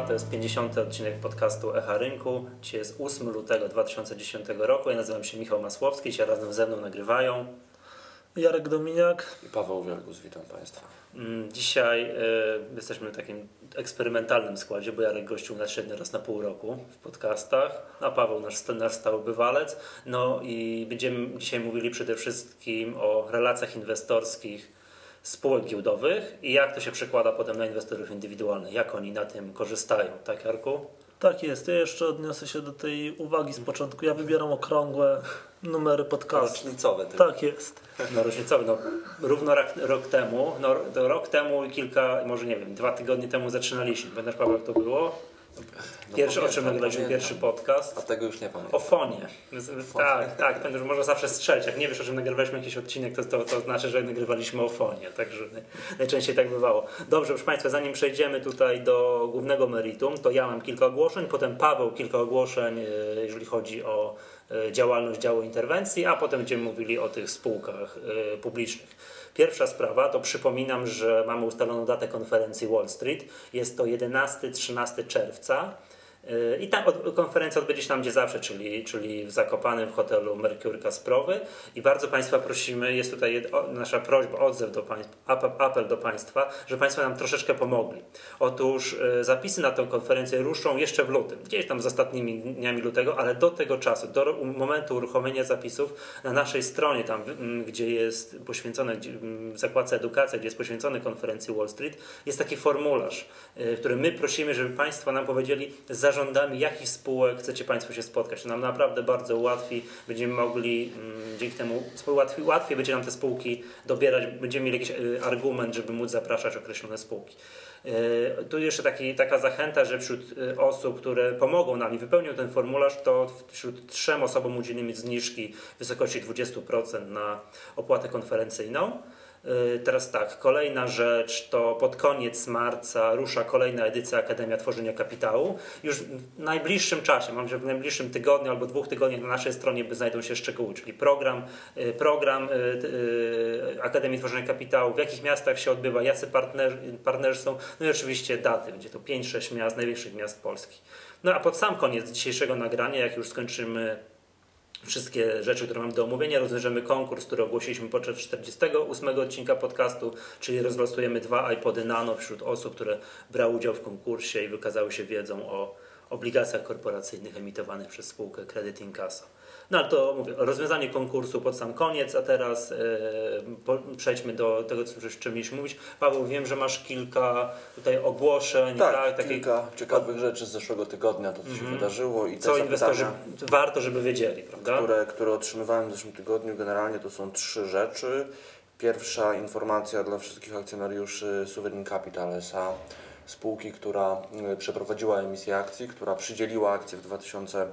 Państwa. To jest 50. odcinek podcastu Echa Rynku. Dzisiaj jest 8 lutego 2010 roku. Ja nazywam się Michał Masłowski. Dzisiaj razem ze mną nagrywają Jarek Dominiak i Paweł Wielgus. Witam Państwa. Mm, dzisiaj y, jesteśmy w takim eksperymentalnym składzie, bo Jarek gościł na średnio raz na pół roku w podcastach, a Paweł nasz, nasz stały bywalec. No i będziemy dzisiaj mówili przede wszystkim o relacjach inwestorskich spółek giełdowych i jak to się przekłada potem na inwestorów indywidualnych, jak oni na tym korzystają, tak Jarku? Tak jest. Ja jeszcze odniosę się do tej uwagi z początku. Ja wybieram okrągłe numery podcastu. Rocznicowe. Tylko. Tak jest. No rocznicowe. No, równo rok, rok temu, no, rok temu i kilka, może nie wiem, dwa tygodnie temu zaczynaliśmy. Pamiętasz Paweł jak to było? No pierwszy, no, o czym nagraliśmy pierwszy podcast. A tego już nie pamiętam. O fonie. Tak, tak, już można zawsze strzelić. Jak nie wiesz, o czym nagrywaliśmy jakiś odcinek, to, to, to znaczy, że nagrywaliśmy o fonie. Także najczęściej tak bywało. Dobrze, proszę Państwa, zanim przejdziemy tutaj do głównego meritum, to ja mam kilka ogłoszeń, potem Paweł kilka ogłoszeń, e, jeżeli chodzi o e, działalność działu interwencji, a potem będziemy mówili o tych spółkach e, publicznych. Pierwsza sprawa to przypominam, że mamy ustaloną datę konferencji Wall Street. Jest to 11-13 czerwca. I ta konferencja odbędzie się tam, gdzie zawsze, czyli, czyli w Zakopanym hotelu Mercure Kasprowy. I bardzo Państwa prosimy, jest tutaj nasza prośba, odzew do Państwa, apel do Państwa, że Państwo nam troszeczkę pomogli. Otóż e, zapisy na tę konferencję ruszą jeszcze w lutym, gdzieś tam z ostatnimi dniami lutego, ale do tego czasu, do momentu uruchomienia zapisów na naszej stronie, tam gdzie jest poświęcone, w zakładce edukacja, gdzie jest poświęcony konferencji Wall Street, jest taki formularz, e, w którym my prosimy, żeby Państwo nam powiedzieli, za zarządami jakich spółek chcecie Państwo się spotkać. To nam naprawdę bardzo ułatwi, będziemy mogli mm, dzięki temu łatwiej, łatwiej będzie nam te spółki dobierać, będziemy mieli jakiś y, argument, żeby móc zapraszać określone spółki. Y, tu jeszcze taki, taka zachęta, że wśród y, osób, które pomogą nam i wypełnią ten formularz, to wśród trzem osobom udzielimy zniżki w wysokości 20% na opłatę konferencyjną. Y, teraz tak, kolejna rzecz to pod koniec marca rusza kolejna edycja Akademia Tworzenia Kapitału. Już w najbliższym czasie, mam że w najbliższym tygodniu albo dwóch tygodniach na naszej stronie znajdą się szczegóły, czyli program, y, program y, Akademii Tworzenia Kapitału, w jakich miastach się odbywa, jacy partnerzy, partnerzy są, no i oczywiście daty, będzie to 5-6 miast, największych miast Polski. No a pod sam koniec dzisiejszego nagrania, jak już skończymy wszystkie rzeczy, które mamy do omówienia. Rozwiążemy konkurs, który ogłosiliśmy podczas 48 odcinka podcastu, czyli rozlosujemy dwa iPody Nano wśród osób, które brały udział w konkursie i wykazały się wiedzą o obligacjach korporacyjnych emitowanych przez spółkę Credit Incasa. No ale to mówię, rozwiązanie konkursu pod sam koniec, a teraz e, przejdźmy do tego, co jeszcze mieliśmy mówić. Paweł, wiem, że masz kilka tutaj ogłoszeń. Tak, tak takie... kilka ciekawych rzeczy z zeszłego tygodnia, to co się mm. wydarzyło. i Co inwestorzy warto, żeby wiedzieli, prawda? Które, które otrzymywałem w zeszłym tygodniu, generalnie to są trzy rzeczy. Pierwsza informacja dla wszystkich akcjonariuszy Sovereign Capital S.A., spółki, która e, przeprowadziła emisję akcji, która przydzieliła akcje w 2000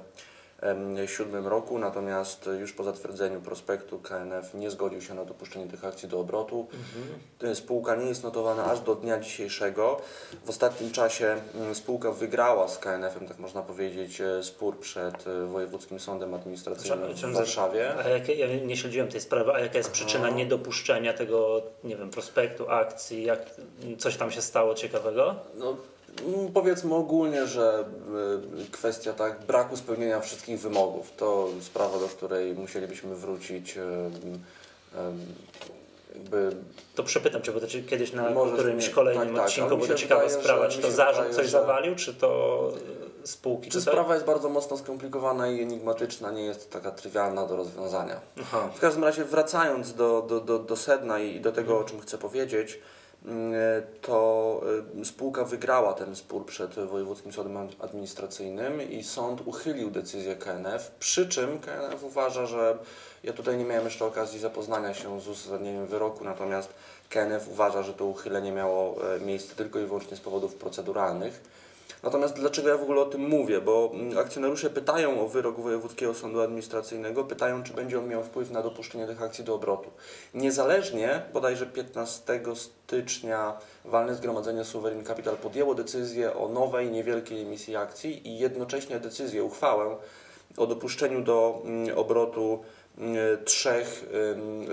2007 roku, natomiast już po zatwierdzeniu prospektu KNF nie zgodził się na dopuszczenie tych akcji do obrotu. Mhm. Spółka nie jest notowana aż do dnia dzisiejszego. W ostatnim czasie spółka wygrała z KNF-em, tak można powiedzieć, e, spór przed e, Wojewódzkim Sądem Administracyjnym w Warszawie. A jakie, ja nie śledziłem tej sprawy, a jaka jest przyczyna niedopuszczenia tego, nie wiem, prospektu, akcji, jak coś tam się stało ciekawego? No, powiedzmy ogólnie, że y, kwestia tak braku spełnienia wszystkich wymogów to sprawa, do której musielibyśmy wrócić y, y, jakby... To przepytam Cię, bo to kiedyś na którymś kolejnym tak, tak odcinku, tak, bo to ciekawa wydaje, sprawa, czy to zarząd coś że... zawalił, czy to spółki? Czy sprawa jest bardzo mocno skomplikowana i enigmatyczna, nie jest taka trywialna do rozwiązania. Aha. W każdym razie wracając do, do, do, do sedna i do tego, o czym chcę powiedzieć, to y, spółka wygrała ten spór przed Wojewódzkim Sądem Administracyjnym i sąd uchylił decyzję KNF, przy czym KNF uważa, że ja tutaj nie miałem jeszcze okazji zapoznania się z uzasadnieniem wyroku, natomiast KNF uważa, że to uchylenie miało e, miejsce tylko i wyłącznie z powodów proceduralnych Natomiast dlaczego ja w ogóle o tym mówię? Bo mm, akcjonariusze pytają o wyrok Wojewódzkiego Sądu Administracyjnego, pytają, czy będzie on miał wpływ na dopuszczenie tych akcji do obrotu. Niezależnie, bodajże 15 stycznia walne zgromadzenie Sovereign Capital podjęło decyzję o nowej, niewielkiej emisji akcji i jednocześnie decyzję, uchwałę o dopuszczeniu do mm, obrotu trzech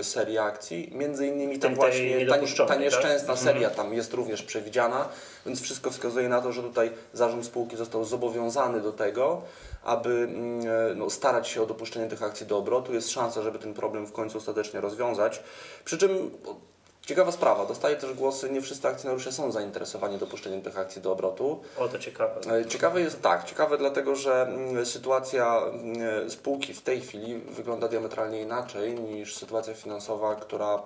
serii akcji, między innymi tej właśnie ta, ta niedopuszczonej, nieszczęsna tak? seria tam jest również przewidziana, więc wszystko wskazuje na to, że tutaj zarząd spółki został zobowiązany do tego, aby mm, no, starać się o dopuszczenie tych akcji do obrotu. Jest szansa, żeby ten problem w końcu ostatecznie rozwiązać. Przy czym Ciekawa sprawa, dostaje też głosy, nie wszyscy akcjonariusze są zainteresowani dopuszczeniem tych akcji do obrotu. O, to ciekawe. E, ciekawe jest tak, ciekawe dlatego, że mm, sytuacja mm, spółki w tej chwili wygląda diametralnie inaczej niż sytuacja finansowa, która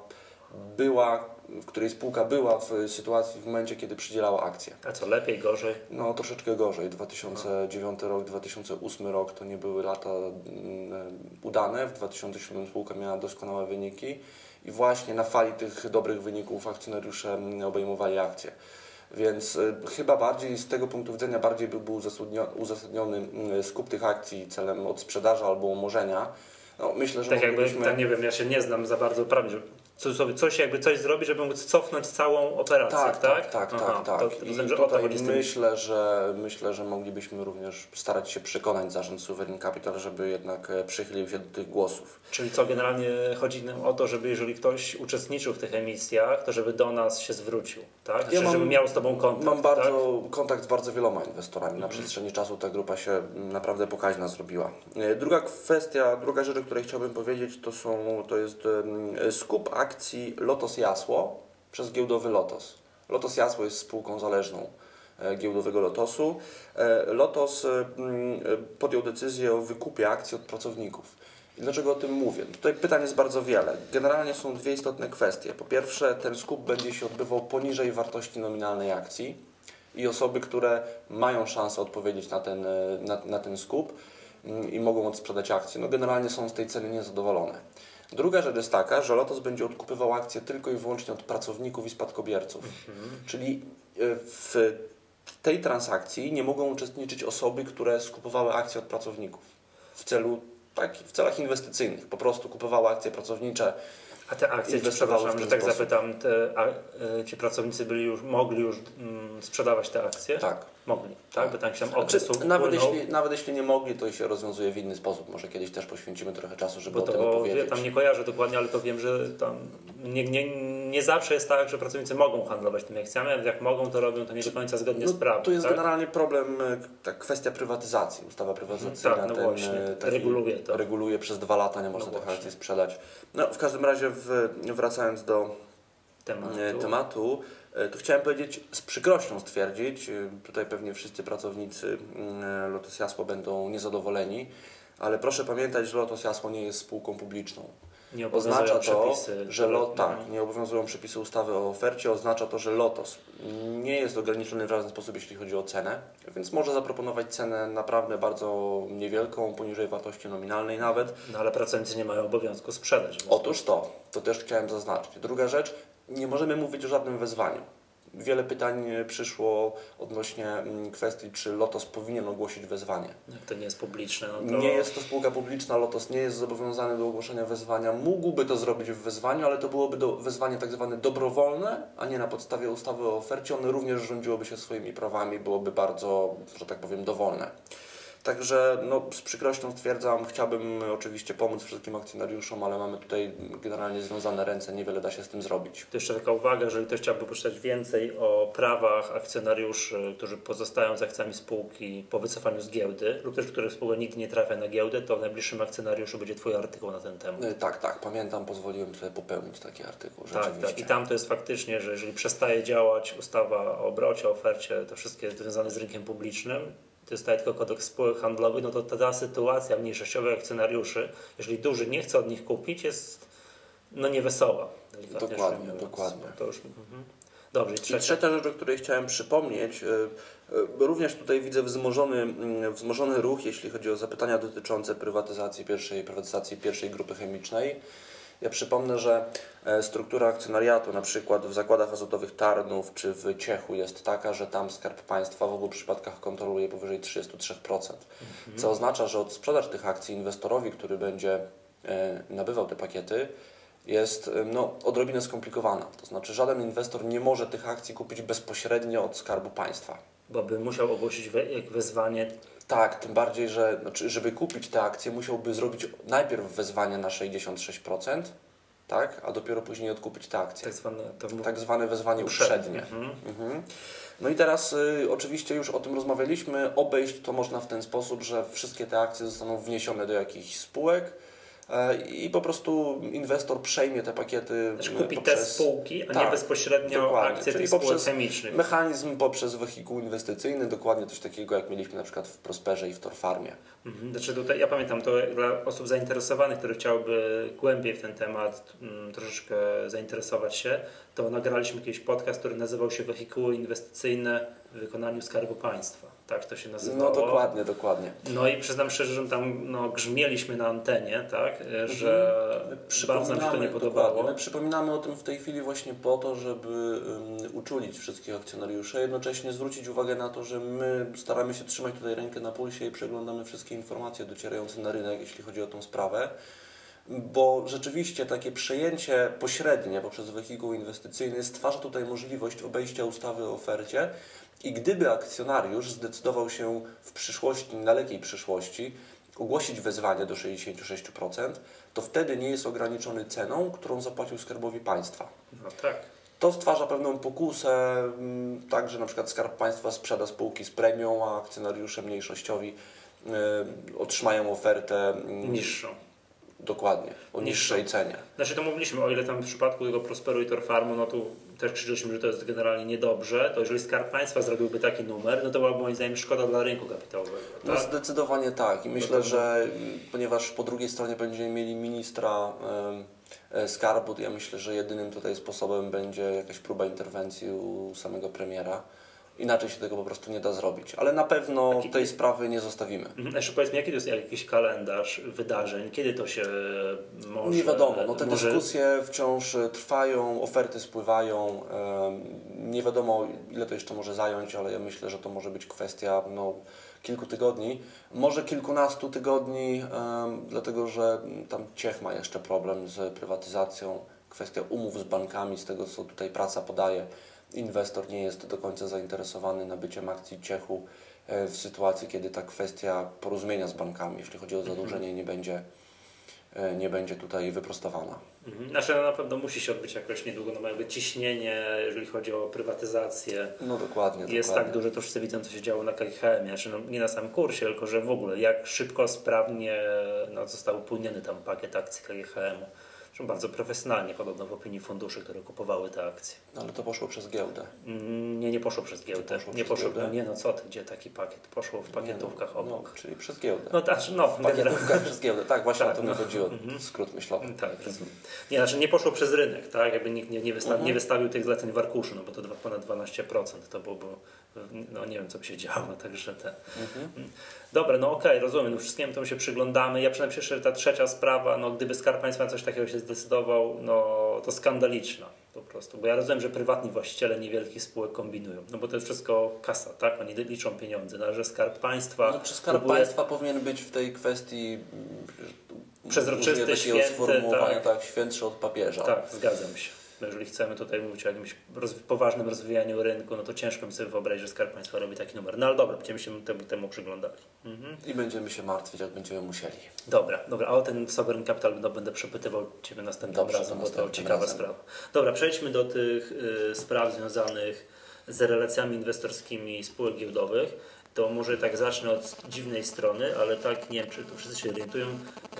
była, w której spółka była w sytuacji w momencie, kiedy przydzielała akcje. A co, lepiej, gorzej? No troszeczkę gorzej. 2009 rok, 2008 rok to nie były lata mm, udane. W 2007 spółka miała doskonałe wyniki i właśnie na fali tych dobrych wyników akcjonariusze obejmowali akcje. Więc y, chyba bardziej z tego punktu widzenia bardziej by był uzasadniony mm, skup tych akcji celem odsprzedaży albo umorzenia. No, myślę, że tak jakby, tak nie wiem, ja się nie znam za bardzo prawie, cudzysłowie, coś jakby coś zrobić, żeby móc cofnąć całą operację, tak? Tak, tak, tak. Aha, tak, tak. To, I rozumiem, tutaj myślę, że, myślę, że moglibyśmy również starać się przekonać zarząd Sovereign Capital, żeby jednak e, przychylił się do tych głosów. Czyli co, generalnie chodzi nam o to, żeby jeżeli ktoś uczestniczył w tych emisjach, to żeby do nas się zwrócił, tak? Ja znaczy, mam, żeby miał z Tobą kontakt, Mam bardzo, tak? kontakt z bardzo wieloma inwestorami. Na mhm. przestrzeni czasu ta grupa się naprawdę pokaźna zrobiła. E, druga kwestia, druga rzecz, o której chciałbym powiedzieć, to, są, to jest skup akcji akcji Lotos Jasło przez giełdowy Lotos. Lotos Jasło jest spółką zależną e, giełdowego Lotosu. E, Lotos e, podjął decyzję o wykupie akcji od pracowników. I dlaczego o tym mówię? Tutaj pytań jest bardzo wiele. Generalnie są dwie istotne kwestie. Po pierwsze, ten skup będzie się odbywał poniżej wartości nominalnej akcji i osoby, które mają szansę odpowiedzieć na ten, na, na ten skup i mogą odsprzedać akcje, no generalnie są z tej ceny niezadowolone. Druga rzecz jest taka, że Lotos będzie odkupywał akcje tylko i wyłącznie od pracowników i spadkobierców. Mhm. Czyli e, w tej transakcji nie mogą uczestniczyć osoby, które skupowały akcje od pracowników w celu tak, w celach inwestycyjnych. Po prostu kupowały akcje pracownicze. A te akcje, przepraszam, że tak sposób. zapytam, te, a, e, ci pracownicy byli już, mogli już mm, sprzedawać te akcje? Tak. Mogli, tak? By tam się okres znaczy, nawet, jeśli, nawet jeśli nie mogli, to się rozwiązuje w inny sposób. Może kiedyś też poświęcimy trochę czasu, żeby Bo to, o tym opowiedzieć. Ja tam nie kojarzę dokładnie, ale to wiem, że tam nie, nie, nie zawsze jest tak, że pracownicy mogą handlować tymi akcjami, ale jak mogą, to robią to nie do końca zgodnie no, z prawem. Tu jest tak? generalnie problem, e, tak, kwestia prywatyzacji. Ustawa prywatyzacyjna tak, no ten, właśnie, e, reguluje to. Reguluje przez dwa lata, nie można no tych akcji sprzedać. No, w każdym razie w, wracając do tematu, e, tematu E, to chciałem powiedzieć, z przykrością stwierdzić, e, tutaj pewnie wszyscy pracownicy mm, e, Lotos Jasło będą niezadowoleni, ale proszę pamiętać, że Lotos Jasło nie jest spółką publiczną. Nie oznacza to, przepisy, że lot, tak, nie obowiązują przepisy ustawy o ofercie, oznacza to, że Lotos nie jest ograniczony w żaden sposób, jeśli chodzi o cenę, więc może zaproponować cenę naprawdę bardzo niewielką, poniżej wartości nominalnej nawet. No ale pracownicy nie mają obowiązku sprzedać. Otóż to, to też chciałem zaznaczyć. Druga rzecz, nie możemy mówić o żadnym wezwaniu. Wiele pytań przyszło odnośnie mm, kwestii, czy Lotos powinien ogłosić wezwanie. Jak to nie jest publiczne? No to... Nie jest to spółka publiczna, Lotos nie jest zobowiązany do ogłoszenia wezwania. Mógłby to zrobić w wezwaniu, ale to byłoby do, wezwanie tak zwane dobrowolne, a nie na podstawie ustawy o ofercie. One również rządziłoby się swoimi prawami, byłoby bardzo, że tak powiem, dowolne. Także no, z przykrością stwierdzam, chciałbym oczywiście pomóc wszystkim akcjonariuszom, ale mamy tutaj generalnie związane ręce, niewiele da się z tym zrobić. To jeszcze taka uwaga, jeżeli ktoś chciałby poczytać więcej o prawach akcjonariuszy, którzy pozostają z akcjami spółki po wycofaniu z giełdy lub też, których spółka nigdy nie trafia na giełdę, to w najbliższym akcjonariuszu będzie Twój artykuł na ten temat. E, tak, tak, pamiętam, pozwoliłem sobie popełnić taki artykuł. Tak, tak. I tam to jest faktycznie, że jeżeli przestaje działać ustawa o obrocie, ofercie, to wszystkie związane z rynkiem publicznym, to jest tylko kodeks spółek handlowych, no to ta, sytuacja mniejszościowych akcjonariuszy, jeżeli duży nie chce od nich kupić, jest no niewesoła. Dokładnie, dokładnie. To już, mhm. Dobrze, i trzecia. I trzecia rzecz, o której chciałem przypomnieć, e, e, również tutaj widzę wzmożony, wzmożony ruch, jeśli chodzi o zapytania dotyczące prywatyzacji pierwszej, prywatyzacji pierwszej grupy chemicznej. Ja przypomnę, że e, struktura akcjonariatu na przykład w zakładach azotowych Tarnów czy w Ciechu jest taka, że tam Skarb Państwa w obu przypadkach kontroluje powyżej 33%. Mhm. Co oznacza, że od sprzedaż tych akcji inwestorowi, który będzie e, nabywał te pakiety, jest e, no, odrobinę skomplikowana. To znaczy żaden inwestor nie może tych akcji kupić bezpośrednio od Skarbu Państwa. Bo by musiał ogłosić we, wezwanie. Tak, tym bardziej, że znaczy, żeby kupić te akcje, musiałby zrobić najpierw wezwanie na 66%, tak, a dopiero później odkupić te akcje. Tak zwane, tak zwane wezwanie uprzednie. Mhm. Mhm. No i teraz y, oczywiście już o tym rozmawialiśmy. Obejść to można w ten sposób, że wszystkie te akcje zostaną wniesione do jakichś spółek i po prostu inwestor przejmie te pakiety. Znaczy kupi poprzez... te spółki, a tak, nie bezpośrednio dokładnie. akcje Czyli tych spółek chemicznych. Mechanizm poprzez wehikuł inwestycyjny, dokładnie coś takiego jak mieliśmy na przykład w Prosperze i w Torfarmie. Mhm. Znaczy tutaj, ja pamiętam to dla osób zainteresowanych, które chciałyby głębiej w ten temat mm, troszeczkę zainteresować się, to nagraliśmy jakiś podcast, który nazywał się Wehikuły inwestycyjne w wykonaniu Skarbu Państwa tak to się nazywało. No dokładnie, dokładnie. No i przyznam szczerze, że tam no, grzmieliśmy na antenie, tak, że mhm. bardzo nam się to nie podobało. My przypominamy o tym w tej chwili właśnie po to, żeby um, uczulić wszystkich akcjonariuszy, jednocześnie zwrócić uwagę na to, że my staramy się trzymać tutaj rękę na pulsie i przeglądamy wszystkie informacje docierające na rynek, jeśli chodzi o tą sprawę bo rzeczywiście takie przejęcie pośrednie poprzez wehikuł inwestycyjny stwarza tutaj możliwość obejścia ustawy o ofercie, i gdyby akcjonariusz zdecydował się w przyszłości, dalekiej przyszłości, ogłosić wezwanie do 66%, to wtedy nie jest ograniczony ceną, którą zapłacił Skarbowi Państwa. No tak. To stwarza pewną pokusę, mm, tak, że na przykład Skarb Państwa sprzeda spółki z premią, a akcjonariusze mniejszościowi y, otrzymają ofertę y, niższą Dokładnie, o niższej cenie. Znaczy to mówiliśmy, o ile tam w przypadku tego Prosperu i Torfarmu, no tu też krzyczeliśmy, że to jest generalnie niedobrze, to jeżeli Skarb Państwa zrobiłby taki numer, no to byłaby moim zdaniem szkoda dla rynku kapitałowego. No tak? No zdecydowanie tak i myślę, że ponieważ po drugiej stronie będziemy mieli ministra e, skarbu, to ja myślę, że jedynym tutaj sposobem będzie jakaś próba interwencji u samego premiera. Inaczej się tego po prostu nie da zrobić. Ale na pewno tej sprawy nie zostawimy. Mhm. Jeszcze powiedz mi, jaki to jest jakiś kalendarz wydarzeń? Kiedy to się może... Nie wiadomo. No, te może... dyskusje wciąż trwają, oferty spływają. Nie wiadomo, ile to jeszcze może zająć, ale ja myślę, że to może być kwestia no, kilku tygodni. Może kilkunastu tygodni, dlatego że tam Ciech ma jeszcze problem z prywatyzacją. Kwestia umów z bankami, z tego co tutaj praca podaje inwestor nie jest do końca zainteresowany nabyciem akcji Ciechu e, w sytuacji, kiedy ta kwestia porozumienia z bankami, jeśli chodzi o zadłużenie, nie będzie, e, nie będzie tutaj wyprostowana. Mhm. Znaczy no, na pewno musi się odbyć jakoś niedługo, no jakby ciśnienie, jeżeli chodzi o prywatyzację. No dokładnie. Jest dokładnie. tak duże, to wszyscy widzą, co się działo na KGHM, znaczy no, nie na samym kursie, tylko że w ogóle jak szybko, sprawnie no, został upłyniony tam pakiet akcji KGHM-u bardzo profesjonalnie podobno w opinii funduszy, które kupowały te akcje. No, ale to poszło przez giełdę. Mm, nie, nie poszło przez giełdę. Poszło nie poszło, giełdę? No nie no co ty, gdzie taki pakiet? Poszło w pakietówkach no, obok. No, czyli przez giełdę. No tak, no. W pakietówkach przez giełdę, tak, właśnie tak, o to no. mi chodziło, mhm. skrót myślowy. Tak, nie, znaczy nie poszło przez rynek, tak, jakby nikt nie, nie, wystawił, mhm. nie wystawił tych zleceń w arkuszu, no bo to ponad 12% to byłoby no nie wiem, co by się działo, także te... Mhm. Mm. Dobra, no okej, okay, rozumiem, no wszystkiemu temu się przyglądamy. Ja przynajmniej że ta trzecia sprawa, no gdyby Skarb Państwa coś takiego się zdecydował, no to skandaliczna po prostu, bo ja rozumiem, że prywatni właściciele niewielkich spółek kombinują, no bo to jest wszystko kasa, tak? Oni liczą pieniądze, no, że Skarb Państwa... No, czy Skarb próbuje... Państwa powinien być w tej kwestii przezroczysty, święty, tak. tak, świętszy od papieża. Tak, zgadzam się. No jeżeli chcemy tutaj mówić o jakimś roz, poważnym rozwijaniu rynku, no to ciężko mi sobie wyobrazić, że Skarb Państwa robi taki numer. No ale dobra, będziemy się temu, temu przyglądali. Mhm. I będziemy się martwić, jak będziemy musieli. Dobra, dobra, a o ten Sovereign Capital no, będę przepytywał Ciebie następnym Dobrze, razem, bo to ciekawa razem. sprawa. Dobra, przejdźmy do tych y, spraw związanych z relacjami inwestorskimi spółek giełdowych to może tak zacznę od dziwnej strony, ale tak, nie wiem, czy tu wszyscy się orientują,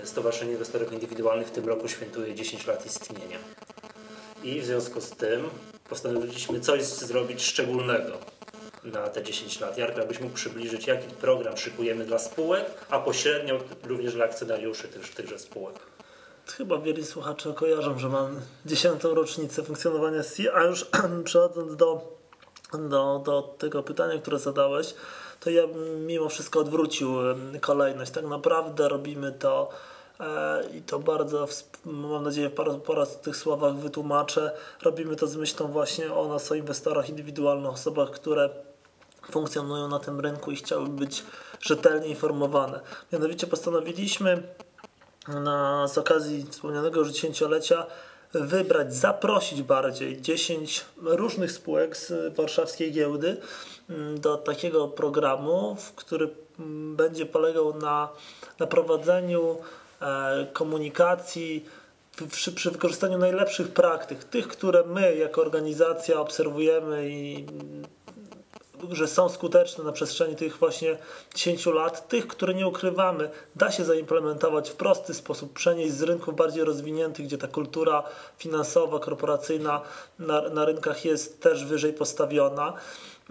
Stowarzyszenie Inwestorów Indywidualnych w tym roku świętuje 10 lat istnienia i w związku z tym postanowiliśmy coś zrobić szczególnego na te 10 lat. Jarko, jakbyś mógł przybliżyć, jaki program szykujemy dla spółek, a pośrednio również dla akcjonariuszy też, tychże spółek. Chyba wielu słuchaczy kojarzą, że mam dziesiątą rocznicę funkcjonowania SI, a już przechodząc do, do, do tego pytania, które zadałeś, to ja mimo wszystko odwrócił kolejność. Tak naprawdę robimy to i to bardzo, mam nadzieję, po raz w tych słowach wytłumaczę. Robimy to z myślą właśnie o nas, o inwestorach indywidualnych, osobach, które funkcjonują na tym rynku i chciały być rzetelnie informowane. Mianowicie postanowiliśmy na, z okazji wspomnianego już dziesięciolecia wybrać, zaprosić bardziej 10 różnych spółek z warszawskiej giełdy mm, do takiego programu, który mm, będzie polegał na, na prowadzeniu e, komunikacji przy, przy wykorzystaniu najlepszych praktyk, tych, które my jako organizacja obserwujemy i że są skuteczne na przestrzeni tych właśnie 10 lat, tych, które nie ukrywamy, da się zaimplementować w prosty sposób, przenieść z rynków bardziej rozwiniętych, gdzie ta kultura finansowa, korporacyjna na, na rynkach jest też wyżej postawiona.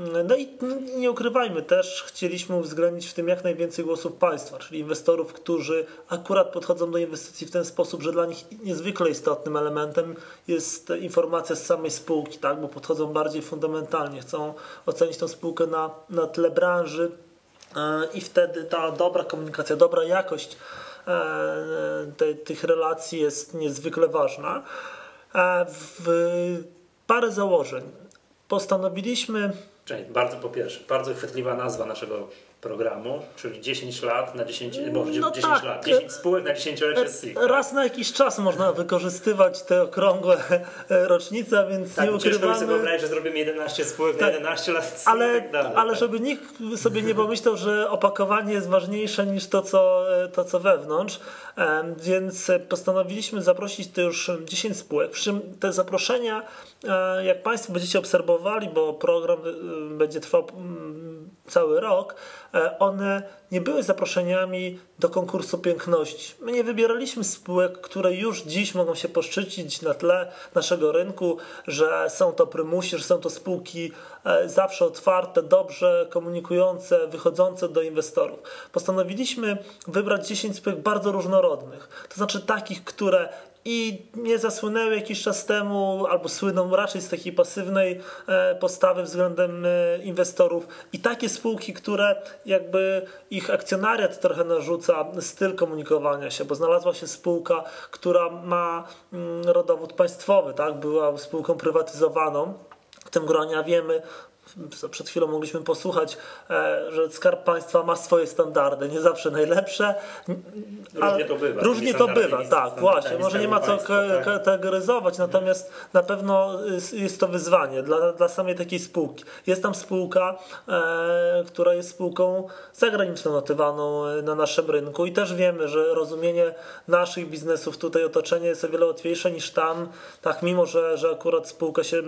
No i nie ukrywajmy też, chcieliśmy uwzględnić w tym jak najwięcej głosów państwa, czyli inwestorów, którzy akurat podchodzą do inwestycji w ten sposób, że dla nich niezwykle istotnym elementem jest informacja z samej spółki, tak? bo podchodzą bardziej fundamentalnie, chcą ocenić tą spółkę na, na tle branży e, i wtedy ta dobra komunikacja, dobra jakość e, te, tych relacji jest niezwykle ważna. E, w parę założeń postanowiliśmy Czyli bardzo po pierwsze, bardzo chwytliwa nazwa naszego programu, czyli 10 lat na 10, może no 10 tak. lat, 10 spółek na 10-lecie SIG. Tak? Raz na jakiś czas można wykorzystywać te okrągłe rocznice, więc tak, nie ukrywamy... sobie wyobrazić, że zrobimy 11 spółek tak, na 11 lat ale, tak dalej, ale żeby nikt sobie nie pomyślał, że opakowanie jest ważniejsze niż to, co, to, co wewnątrz, więc postanowiliśmy zaprosić te już 10 spółek, przy czym te zaproszenia, e, jak Państwo będziecie obserwowali, bo program e, będzie trwał mm, cały rok, e, one nie były zaproszeniami do konkursu piękności. My nie wybieraliśmy spółek, które już dziś mogą się poszczycić na tle naszego rynku, że są to prymusi, że są to spółki zawsze otwarte, dobrze komunikujące, wychodzące do inwestorów. Postanowiliśmy wybrać 10 spółek bardzo różnorodnych, to znaczy takich, które i nie zasłynęły jakiś czas temu, albo słyną raczej z takiej pasywnej e, postawy względem e, inwestorów i takie spółki, które jakby ich akcjonariat trochę narzuca styl komunikowania się, bo znalazła się spółka, która ma mm, rodowód państwowy, tak? była spółką prywatyzowaną. W tym gronie wiemy, przed chwilą mogliśmy posłuchać, e, że Skarb Państwa ma swoje standardy, nie zawsze najlepsze. Różnie to bywa. Różnie to bywa, tak, właśnie. Może nie ma co tak? kategoryzować, natomiast na pewno jest to wyzwanie dla, dla samej takiej spółki. Jest tam spółka, e, która jest spółką zagraniczną notowaną e, na naszym rynku i też wiemy, że rozumienie naszych biznesów tutaj otoczenie jest o wiele łatwiejsze niż tam, tak mimo, że, że akurat spółka się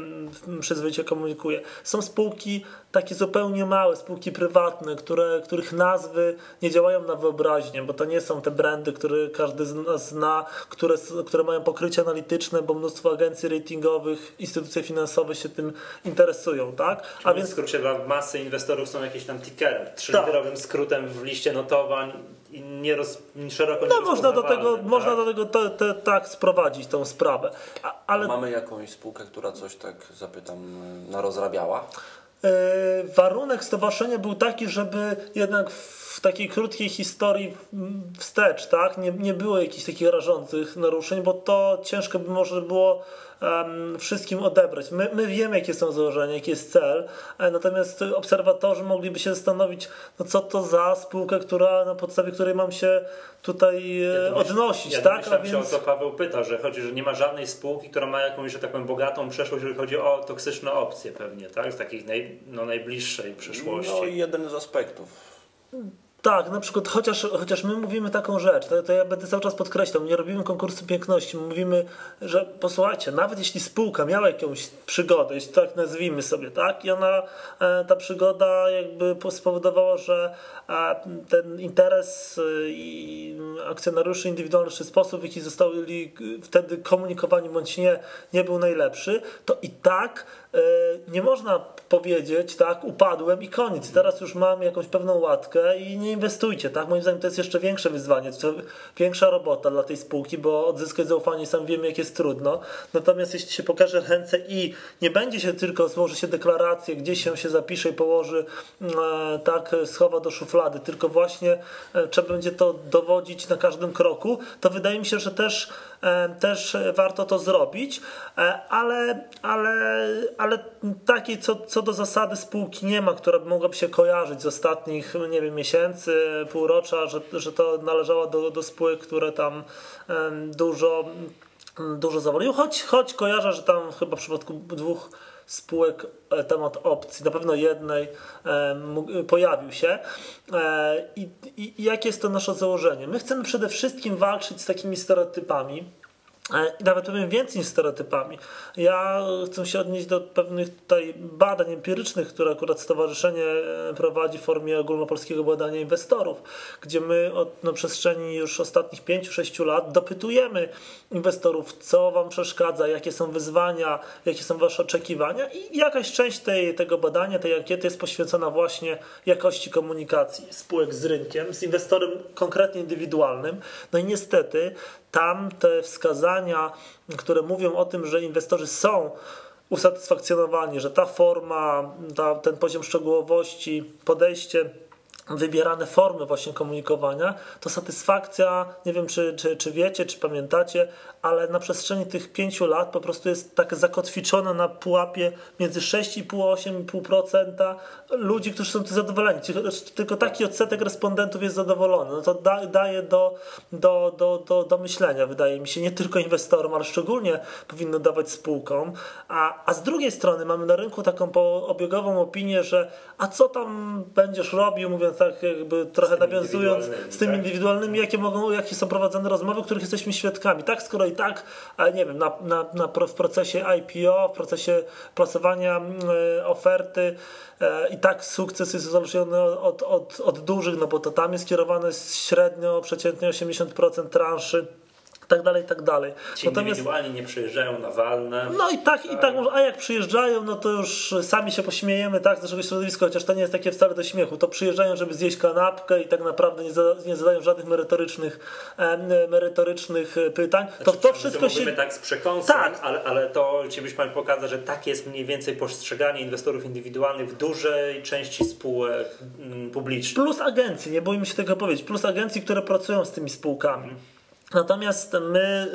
przyzwoicie komunikuje. Są spółki spółki takie zupełnie małe, spółki prywatne, które, których nazwy nie działają na wyobraźnię, bo to nie są te brandy, które każdy z nas zna, które, które mają pokrycie analityczne, bo mnóstwo agencji ratingowych, instytucje finansowe się tym interesują, tak? A więc w skrócie dla masy inwestorów są jakieś tam tickery, trzyliterowym tak. skrótem w liście notowań i nie roz, szeroko No można do tego, tak? można do tego te, te, tak sprowadzić tą sprawę. A, ale... Mamy jakąś spółkę, która coś tak zapytam narozrabiała? E, warunek stowarzyszenia był taki, żeby jednak w takiej krótkiej historii wstecz, tak, nie, nie było jakichś takich rażących naruszeń, bo to ciężko by może było um, wszystkim odebrać. My, my wiemy, jakie są założenia, jaki jest cel, e, natomiast obserwatorzy mogliby się zastanowić, no co to za spółka, która, na podstawie której mam się tutaj ja e, odnosić. Ja tak? A więc... się o co Paweł pyta, że chodzi, że nie ma żadnej spółki, która ma jakąś, że tak powiem, bogatą przeszłość, jeżeli chodzi o toksyczne opcje pewnie, tak? Z takich naj, no, najbliższej przyszłości. No jeden z aspektów. Tak, na przykład, chociaż, chociaż my mówimy taką rzecz, to, to ja będę cały czas podkreślał, nie robimy konkursu piękności, mówimy, że posłuchajcie, nawet jeśli spółka miała jakąś przygodę, jeśli tak nazwijmy sobie, tak, i ona, e, ta przygoda jakby spowodowała, że e, ten interes e, i akcjonariuszy indywidualnych, czy sposób, w jaki zostali wtedy komunikowani bądź nie, nie był najlepszy, to i tak nie można powiedzieć, tak, upadłem i koniec. Teraz już mam jakąś pewną łatkę i nie inwestujcie, tak? Moim zdaniem to jest jeszcze większe wyzwanie, większa robota dla tej spółki, bo odzyskać zaufanie sam wiemy, jak jest trudno. Natomiast jeśli się pokaże ręce i nie będzie się tylko, złoży się deklarację, gdzieś się się zapisze i położy, e, tak, schowa do szuflady, tylko właśnie e, trzeba będzie to dowodzić na każdym kroku, to wydaje mi się, że też też warto to zrobić, e, ale, ale, ale takiej co, co do zasady spółki nie ma, która by mogłaby się kojarzyć z ostatnich, nie wiem, miesięcy, półrocza, że, że to należało do, do spółek, które tam dużo dużo zawolił, choć, choć kojarzę, że tam chyba w przypadku dwóch spółek e, temat opcji, na pewno jednej e, pojawił się. E, I, I jakie jest to nasze założenie? My chcemy przede wszystkim walczyć z takimi stereotypami, E, I nawet powiem więcej niż stereotypami. Ja chcę się odnieść do pewnych tutaj badań empirycznych, które akurat stowarzyszenie e, prowadzi w formie ogólnopolskiego badania inwestorów, gdzie my od, na przestrzeni już ostatnich 5-6 lat dopytujemy inwestorów, co wam przeszkadza, jakie są wyzwania, jakie są wasze oczekiwania i jakaś część tej, tego badania, tej ankiety jest poświęcona właśnie jakości komunikacji spółek z rynkiem, z inwestorem konkretnie indywidualnym. No i niestety tam te wskazania, które mówią o tym, że inwestorzy są usatysfakcjonowani, że ta forma, ta, ten poziom szczegółowości, podejście wybierane formy właśnie komunikowania, to satysfakcja, nie wiem czy, czy, czy wiecie, czy pamiętacie, ale na przestrzeni tych pięciu lat po prostu jest tak zakotwiczona na pułapie między 6,5 a 8,5% ludzi, którzy są tu zadowoleni. Tylko taki odsetek respondentów jest zadowolony. No to da, daje do, do, do, do, do myślenia, wydaje mi się, nie tylko inwestorom, ale szczególnie powinno dawać spółkom. A, a z drugiej strony mamy na rynku taką obiegową opinię, że a co tam będziesz robił, mówiąc tak jakby trochę nawiązując z tymi tak? indywidualnymi, jakie mogą, jakie są prowadzone rozmowy, których jesteśmy świadkami. Tak, skoro i tak, nie wiem, na, na, na, w procesie IPO, w procesie plasowania y, oferty e, i tak sukces jest uzależniony od, od, od dużych, no bo to tam jest kierowane średnio, przeciętnie 80% transzy tak dalej, tak dalej. Ci Natomiast, indywidualnie nie przyjeżdżają na walne. No i tak, tak, i tak, a jak przyjeżdżają, no to już sami się pośmiejemy tak, z naszego środowiska, chociaż to nie jest takie wcale do śmiechu. To przyjeżdżają, żeby zjeść kanapkę i tak naprawdę nie, za, nie zadają żadnych merytorycznych, e, merytorycznych pytań. Znaczy, to, to wszystko to się... tak z przekąsem, tak. Ale, ale to chciałbyś Pan pokazać, że tak jest mniej więcej postrzeganie inwestorów indywidualnych w dużej części spółek mm, publicznych. Plus agencji, nie boimy się tego powiedzieć, plus agencji, które pracują z tymi spółkami. Natomiast my,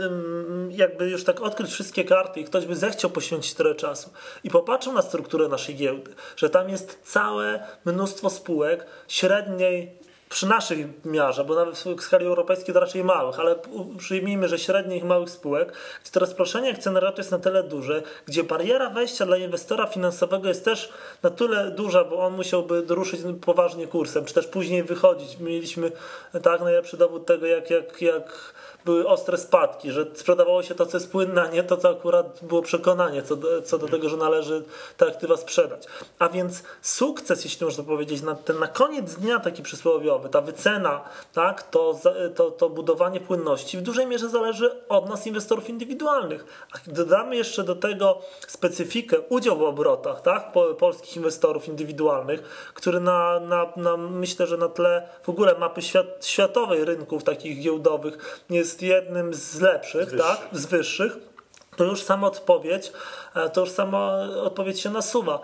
jakby już tak odkryć wszystkie karty i ktoś by zechciał poświęcić tyle czasu i popatrzył na strukturę naszej giełdy, że tam jest całe mnóstwo spółek średniej przy naszej miarze, bo nawet w skali europejskiej to raczej małych, ale przyjmijmy, że średnich małych spółek, gdzie to rozproszenie akcjonariatu jest na tyle duże, gdzie bariera wejścia dla inwestora finansowego jest też na tyle duża, bo on musiałby ruszyć poważnie kursem, czy też później wychodzić. Mieliśmy tak najlepszy dowód tego, jak, jak, jak były ostre spadki, że sprzedawało się to, co jest płynne, a nie to, co akurat było przekonanie co do, co do tego, że należy te aktywa sprzedać. A więc sukces, jeśli można powiedzieć, na, ten na koniec dnia taki przysłowiowy, ta wycena, tak, to, to, to budowanie płynności w dużej mierze zależy od nas, inwestorów indywidualnych. A dodamy jeszcze do tego specyfikę, udział w obrotach tak, polskich inwestorów indywidualnych, który na, na, na, myślę, że na tle w ogóle mapy świat, światowej rynków takich giełdowych jest jednym z lepszych, z tak, z wyższych, to już sama odpowiedź, e, to już sama odpowiedź się nasuwa.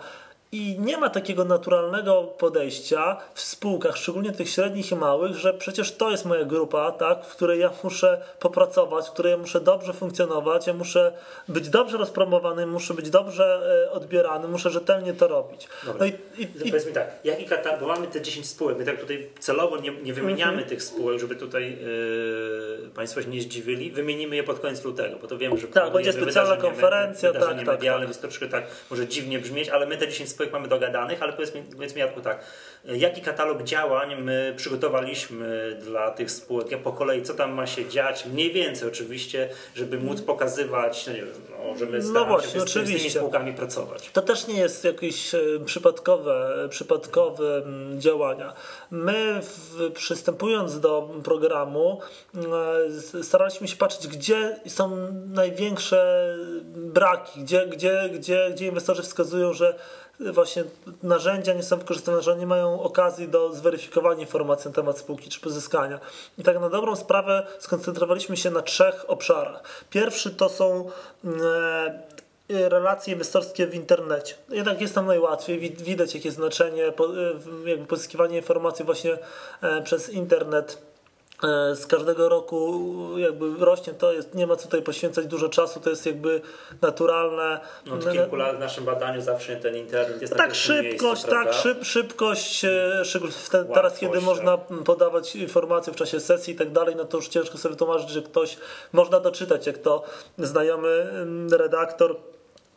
I nie ma takiego naturalnego podejścia w spółkach, szczególnie tych średnich i małych, że przecież to jest moja grupa, tak, w której ja muszę popracować, w której ja muszę dobrze funkcjonować, ja muszę być dobrze rozpromowany, muszę być dobrze e, odbierany, muszę rzetelnie to robić. Dobra. No i, i, i... Powiedz mi tak, jaki katalog, bo mamy te 10 spółek, my tak tutaj celowo nie, nie wymieniamy mm -hmm. tych spółek, żeby tutaj yy, Państwo się nie zdziwili, wymienimy je pod koniec lutego, bo to wiem, że tak, będzie specjalna konferencja, wydarzenie tak, tak medialne, tak, tak. troszkę tak może dziwnie brzmieć, ale my te 10 spółek mamy dogadanych, ale powiedz mi, powiedz mi Jarku tak, jaki katalog działań my przygotowaliśmy dla tych spółek, ja po kolei, co tam ma się dziać, mniej więcej oczywiście, żeby móc pokazywać, no nie wiem, no, że my no właśnie, się z, oczywiście. z tymi spółkami pracować. To też nie jest jakieś e, przypadkowe, przypadkowe działania. My w, przystępując do programu e, staraliśmy się patrzeć, gdzie są największe braki, gdzie, gdzie, gdzie, gdzie inwestorzy wskazują, że właśnie narzędzia nie są wykorzystywane, że nie mają okazji do zweryfikowania informacji na temat spółki czy pozyskania. I tak na dobrą sprawę skoncentrowaliśmy się na trzech obszarach. Pierwszy to są e, relacje inwestorskie w internecie. Jednak jest tam najłatwiej, widać jakie znaczenie jakby pozyskiwanie informacji właśnie e, przez internet E, z każdego roku jakby rośnie, to jest, nie ma co tutaj poświęcać dużo czasu, to jest jakby naturalne. No od kilku lat w naszym badaniu zawsze ten internet jest Tak, szybkość, miejscu, tak, szyb, szybkość, e, teraz kiedy można podawać informacje w czasie sesji i tak dalej, no to już ciężko sobie tłumaczyć, że ktoś, można doczytać, jak to znajomy mm, redaktor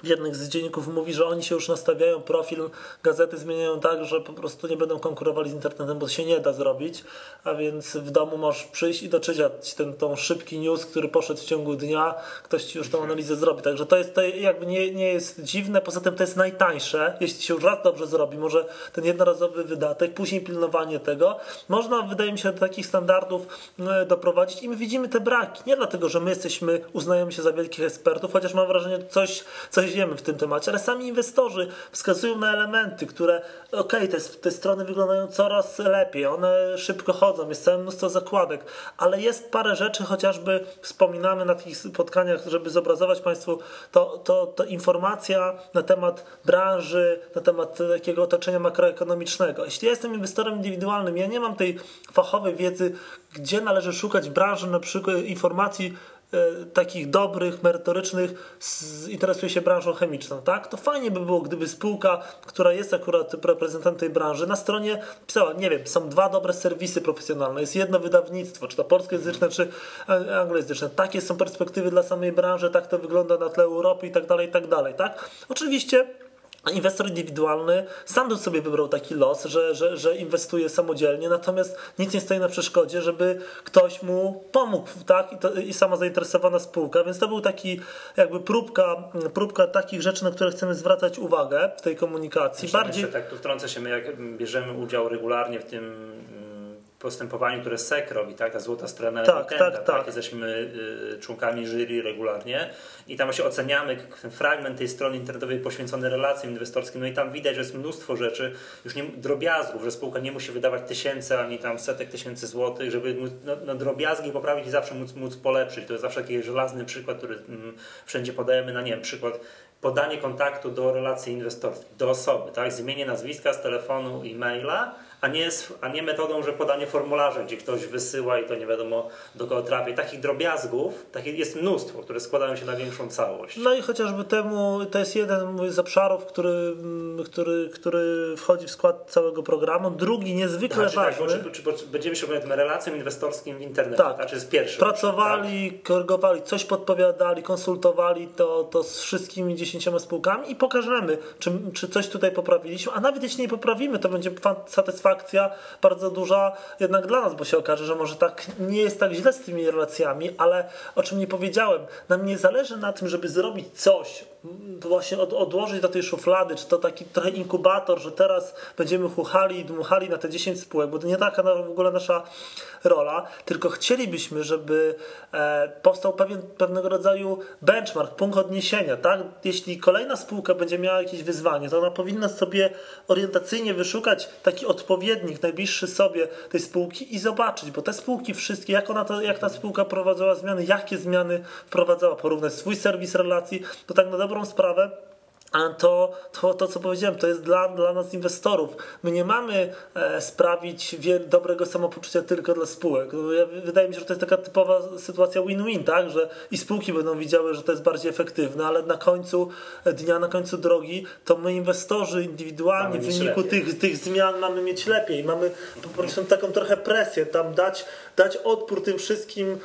jednych z dzienników mówi, że oni się już nastawiają, profil gazety zmieniają tak, że po prostu nie będą konkurowali z internetem, bo się nie da zrobić, a więc w domu możesz przyjść i doczytać ten tą szybki news, który poszedł w ciągu dnia, ktoś ci już tą analizę zrobi. Także to jest to jakby nie, nie jest dziwne, poza tym to jest najtańsze, jeśli się już raz dobrze zrobi, może ten jednorazowy wydatek, później pilnowanie tego, można wydaje mi się do takich standardów e, doprowadzić. I my widzimy te braki, nie dlatego, że my jesteśmy, uznajemy się za wielkich ekspertów, chociaż mam wrażenie, coś, coś wiemy w tym temacie, ale sami inwestorzy wskazują na elementy, które ok, te, te strony wyglądają coraz lepiej, one szybko chodzą, jest całe mnóstwo zakładek, ale jest parę rzeczy, chociażby wspominamy na takich spotkaniach, żeby zobrazować Państwu, to, to, to informacja na temat branży, na temat takiego otoczenia makroekonomicznego. Jeśli ja jestem inwestorem indywidualnym, ja nie mam tej fachowej wiedzy, gdzie należy szukać branży, na przykład informacji takich dobrych, merytorycznych interesuje się branżą chemiczną, tak? To fajnie by było, gdyby spółka, która jest akurat reprezentantem tej branży, na stronie pisała, nie wiem, są dwa dobre serwisy profesjonalne, jest jedno wydawnictwo, czy to polskojęzyczne, czy anglojęzyczne. Takie są perspektywy dla samej branży, tak to wygląda na tle Europy i tak dalej, i tak dalej, tak? Oczywiście inwestor indywidualny sam sobie wybrał taki los, że, że, że inwestuje samodzielnie, natomiast nic nie stoi na przeszkodzie, żeby ktoś mu pomógł, tak? I, to, i sama zainteresowana spółka, więc to był taki jakby próbka, próbka takich rzeczy, na które chcemy zwracać uwagę w tej komunikacji. Jeszcze, Bardziej... Jeszcze tak tu wtrącę się, my jak bierzemy udział regularnie w tym postępowaniu, które SEC robi, tak? ta złota strona tak, tak, tak. tak. Jesteśmy y, członkami jury regularnie i tam właśnie oceniamy fragment tej strony internetowej poświęcony relacjom inwestorskim, no i tam widać, że jest mnóstwo rzeczy, już nie, drobiazgów, że spółka nie musi wydawać tysięcy ani tam setek tysięcy złotych, żeby no, no, drobiazgi poprawić i zawsze móc, móc polepszyć. To jest zawsze taki żelazny przykład, który mm, wszędzie podajemy na, nie wiem, przykład podanie kontaktu do relacji inwestorskiej, do osoby, tak? Zmienienie nazwiska z telefonu i maila, a nie, a nie metodą, że podanie formularza, gdzie ktoś wysyła i to nie wiadomo do kogo trafi. Takich drobiazgów takich jest mnóstwo, które składają się na większą całość. No i chociażby temu, to jest jeden z obszarów, który, mm, który, który wchodzi w skład całego programu. Drugi niezwykle znaczy, ważny. Tak, czy, czy, będziemy się opowiadać relacjom inwestorskim w internecie. Tak. Znaczy jest pierwszy. Pracowali, tak? korygowali, coś podpowiadali, konsultowali to, to z wszystkimi dziesięcioma spółkami i pokażemy, czy, czy coś tutaj poprawiliśmy, a nawet jeśli nie poprawimy, to będzie satysfakcja satysfakcja bardzo duża jednak dla nas, bo się okaże, że może tak nie jest tak źle z tymi relacjami, ale o czym nie powiedziałem, nam nie zależy na tym, żeby zrobić coś, właśnie od, odłożyć do tej szuflady, czy to taki trochę inkubator, że teraz będziemy chuchali i dmuchali na te 10 spółek, bo to nie taka w ogóle nasza rola, tylko chcielibyśmy, żeby e, powstał pewien, pewnego rodzaju benchmark, punkt odniesienia, tak? Jeśli kolejna spółka będzie miała jakieś wyzwanie, to ona powinna sobie orientacyjnie wyszukać taki odpowiednik, najbliższy sobie tej spółki i zobaczyć, bo te spółki wszystkie, jak ona to, jak ta spółka prowadzała zmiany, jakie zmiany wprowadzała, porównać swój serwis relacji, to tak na dobrą sprawę to, to, to, co powiedziałem, to jest dla, dla nas inwestorów. My nie mamy e, sprawić wiel, dobrego samopoczucia tylko dla spółek. No, wydaje mi się, że to jest taka typowa sytuacja win-win, tak? że i spółki będą widziały, że to jest bardziej efektywne, ale na końcu dnia, na końcu drogi, to my inwestorzy indywidualni w wyniku tych, tych zmian mamy mieć lepiej. Mamy po prostu taką trochę presję, tam dać, dać odpór tym wszystkim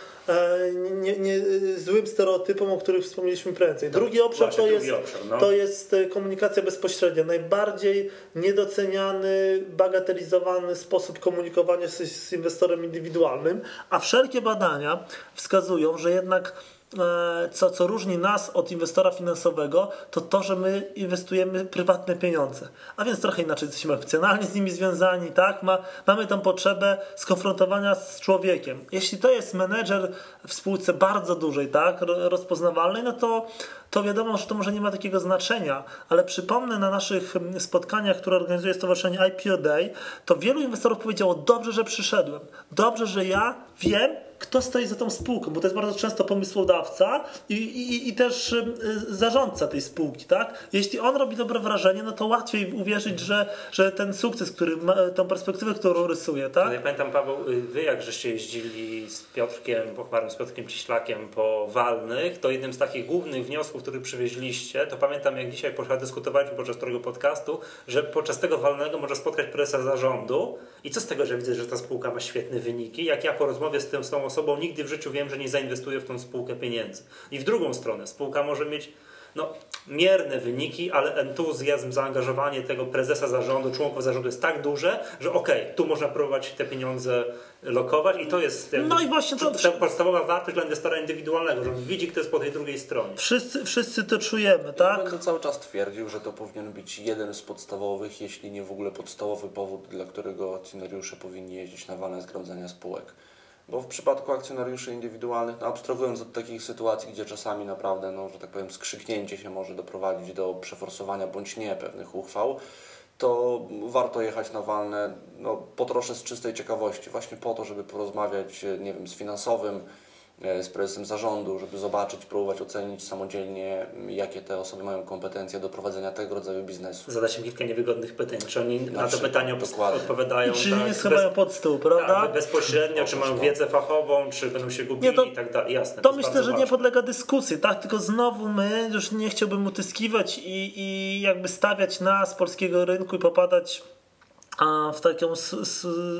nie, nie, złym stereotypom, o których wspomnieliśmy prędzej. Tak, drugi obszar to jest, obszar, no. to jest e, komunikacja bezpośrednia. Najbardziej niedoceniany, bagatelizowany sposób komunikowania z, z inwestorem indywidualnym, a wszelkie badania wskazują, że jednak E, co, co różni nas od inwestora finansowego, to to, że my inwestujemy prywatne pieniądze. A więc trochę inaczej jesteśmy emocjonalnie z nimi związani, tak? Ma, mamy tą potrzebę skonfrontowania z człowiekiem. Jeśli to jest menedżer w spółce bardzo dużej, tak? Rozpoznawalnej, no to, to wiadomo, że to może nie ma takiego znaczenia, ale przypomnę na naszych spotkaniach, które organizuje Stowarzyszenie IPO Day, to wielu inwestorów powiedziało, dobrze, że przyszedłem, dobrze, że ja wiem, kto stoi za tą spółką, bo to jest bardzo często pomysłodawca i, i, i też y, zarządca tej spółki, tak? Jeśli on robi dobre wrażenie, no to łatwiej uwierzyć, że, że ten sukces, który ma, tą perspektywę, którą rysuje, tak? Ja pamiętam, Paweł, y, wy jak żeście jeździli z Piotrkiem Pochmarem, z Piotrkiem Ciślakiem po Walnych, to jednym z takich głównych wniosków, który przywieźliście, to pamiętam jak dzisiaj dyskutowaliśmy podczas którego podcastu, że podczas tego Walnego może spotkać prezesa zarządu i co z tego, że widzę, że ta spółka ma świetne wyniki, jak ja po rozmowie z, tym, z tą osobą nigdy w życiu wiem, że nie zainwestuję w tą spółkę pieniędzy. I w drugą stronę, spółka może mieć no, mierne wyniki, ale entuzjazm, zaangażowanie tego prezesa zarządu, członków zarządu jest tak duże, że okej, okay, tu można próbować te pieniądze lokować i to jest no i właśnie to, ta podstawowa wartość dla inwestora indywidualnego, że widzi, kto jest po tej drugiej stronie. Wszyscy, wszyscy to czujemy, tak? Ja będę cały czas twierdził, że to powinien być jeden z podstawowych, jeśli nie w ogóle podstawowy powód, dla którego akcjonariusze powinni jeździć na walne zgromadzenia spółek. Bo w przypadku akcjonariuszy indywidualnych, no abstrahując od takich sytuacji, gdzie czasami naprawdę, no, że tak powiem, skrzyknięcie się może doprowadzić do przeforsowania bądź nie pewnych uchwał, to warto jechać na walne no, po trosze z czystej ciekawości, właśnie po to, żeby porozmawiać, nie wiem, z finansowym, z prezesem zarządu, żeby zobaczyć, próbować ocenić samodzielnie, jakie te osoby mają kompetencje do prowadzenia tego rodzaju biznesu. Zadać im kilka niewygodnych pytań, czy oni na, na to pytanie dokładnie. odpowiadają. I czy tak, nie schowają bez, pod stół, prawda? Tak, bezpośrednio, czy mają wiedzę fachową, czy będą się gubili nie, to, i tak dalej. Jasne. To, to myślę, że ważne. nie podlega dyskusji, tak? Tylko znowu my, już nie chciałbym utyskiwać i, i jakby stawiać nas polskiego rynku i popadać a w taką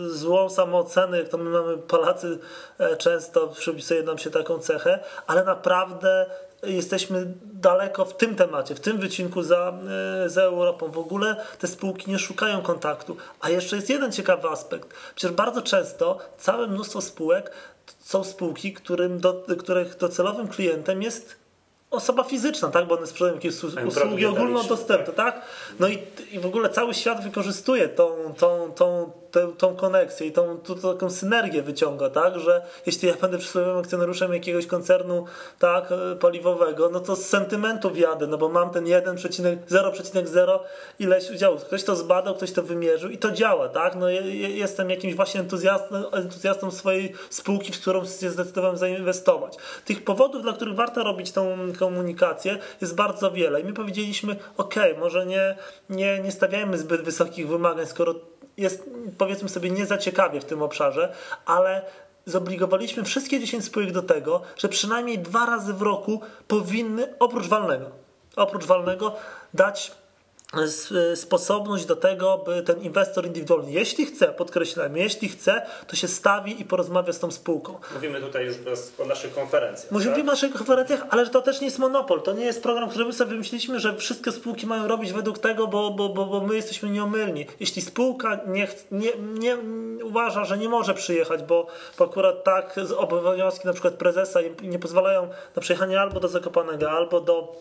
złą samoocenę, jak to my mamy Polacy e, często przypisuje nam się taką cechę, ale naprawdę jesteśmy daleko w tym temacie, w tym wycinku za, e, za Europą. W ogóle te spółki nie szukają kontaktu. A jeszcze jest jeden ciekawy aspekt. Przecież bardzo często całe mnóstwo spółek są spółki, którym do, których docelowym klientem jest osoba fizyczna, tak? Bo one sprzedają jakieś usługi ogólnodostępne, tak? No i, i w ogóle cały świat wykorzystuje tą, tą, tą tą koneksję i tą, tą, taką synergię wyciąga, tak, że jeśli ja będę przysłowiowym akcjonariuszem jakiegoś koncernu tak, e, paliwowego, no to z sentymentów jadę, no bo mam ten 1,0,0 ileś udziałów. Ktoś to zbadał, ktoś to wymierzył i to działa, tak, no jestem jakimś właśnie entuzjastą, entuzjastą swojej spółki, w którą się zdecydowałem zainwestować. Tych powodów, dla których warto robić tą komunikację jest bardzo wiele i my powiedzieliśmy, ok, może nie, nie, nie stawiajmy zbyt wysokich wymagań, skoro jest powiedzmy sobie nie za ciekawie w tym obszarze, ale zobligowaliśmy wszystkie 10 spółek do tego, że przynajmniej dwa razy w roku powinny oprócz walnego, oprócz walnego dać sposobność do tego, by ten inwestor indywidualny, jeśli chce, podkreślam, jeśli chce, to się stawi i porozmawia z tą spółką. Mówimy tutaj już o naszych konferencjach. Mówimy tak? o naszych konferencjach, ale to też nie jest monopol. To nie jest program, który my sobie wymyśliliśmy, że wszystkie spółki mają robić według tego, bo, bo, bo, bo my jesteśmy nieomylni. Jeśli spółka nie, nie, nie uważa, że nie może przyjechać, bo, bo akurat tak obowiązki na przykład prezesa nie pozwalają na przyjechanie albo do Zakopanego, albo do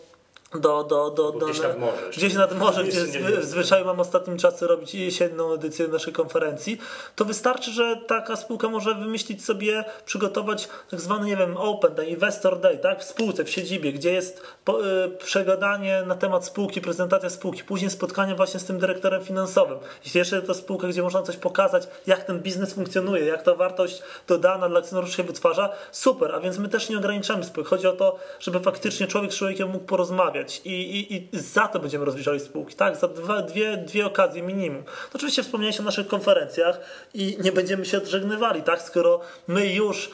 do, do, do, do, gdzieś nad morze. Gdzieś nad morze, gdzie zwy, zwyczaju mam ostatnim czasem robić jesienną edycję naszej konferencji, to wystarczy, że taka spółka może wymyślić sobie, przygotować tak zwany, nie wiem, Open Day, Investor Day, tak, w spółce, w siedzibie, gdzie jest po, y, przegadanie na temat spółki, prezentacja spółki, później spotkanie właśnie z tym dyrektorem finansowym. Jeśli jeszcze to spółka, gdzie można coś pokazać, jak ten biznes funkcjonuje, jak ta wartość dodana dla akcjonariuszy się wytwarza, super, a więc my też nie ograniczamy spółek. Chodzi o to, żeby faktycznie człowiek z człowiekiem mógł porozmawiać, i, i, i za to będziemy rozliczali spółki, tak? Za dwa, dwie, dwie okazje minimum. To oczywiście wspomniałeś o naszych konferencjach i nie będziemy się odżegnywali, tak? Skoro my już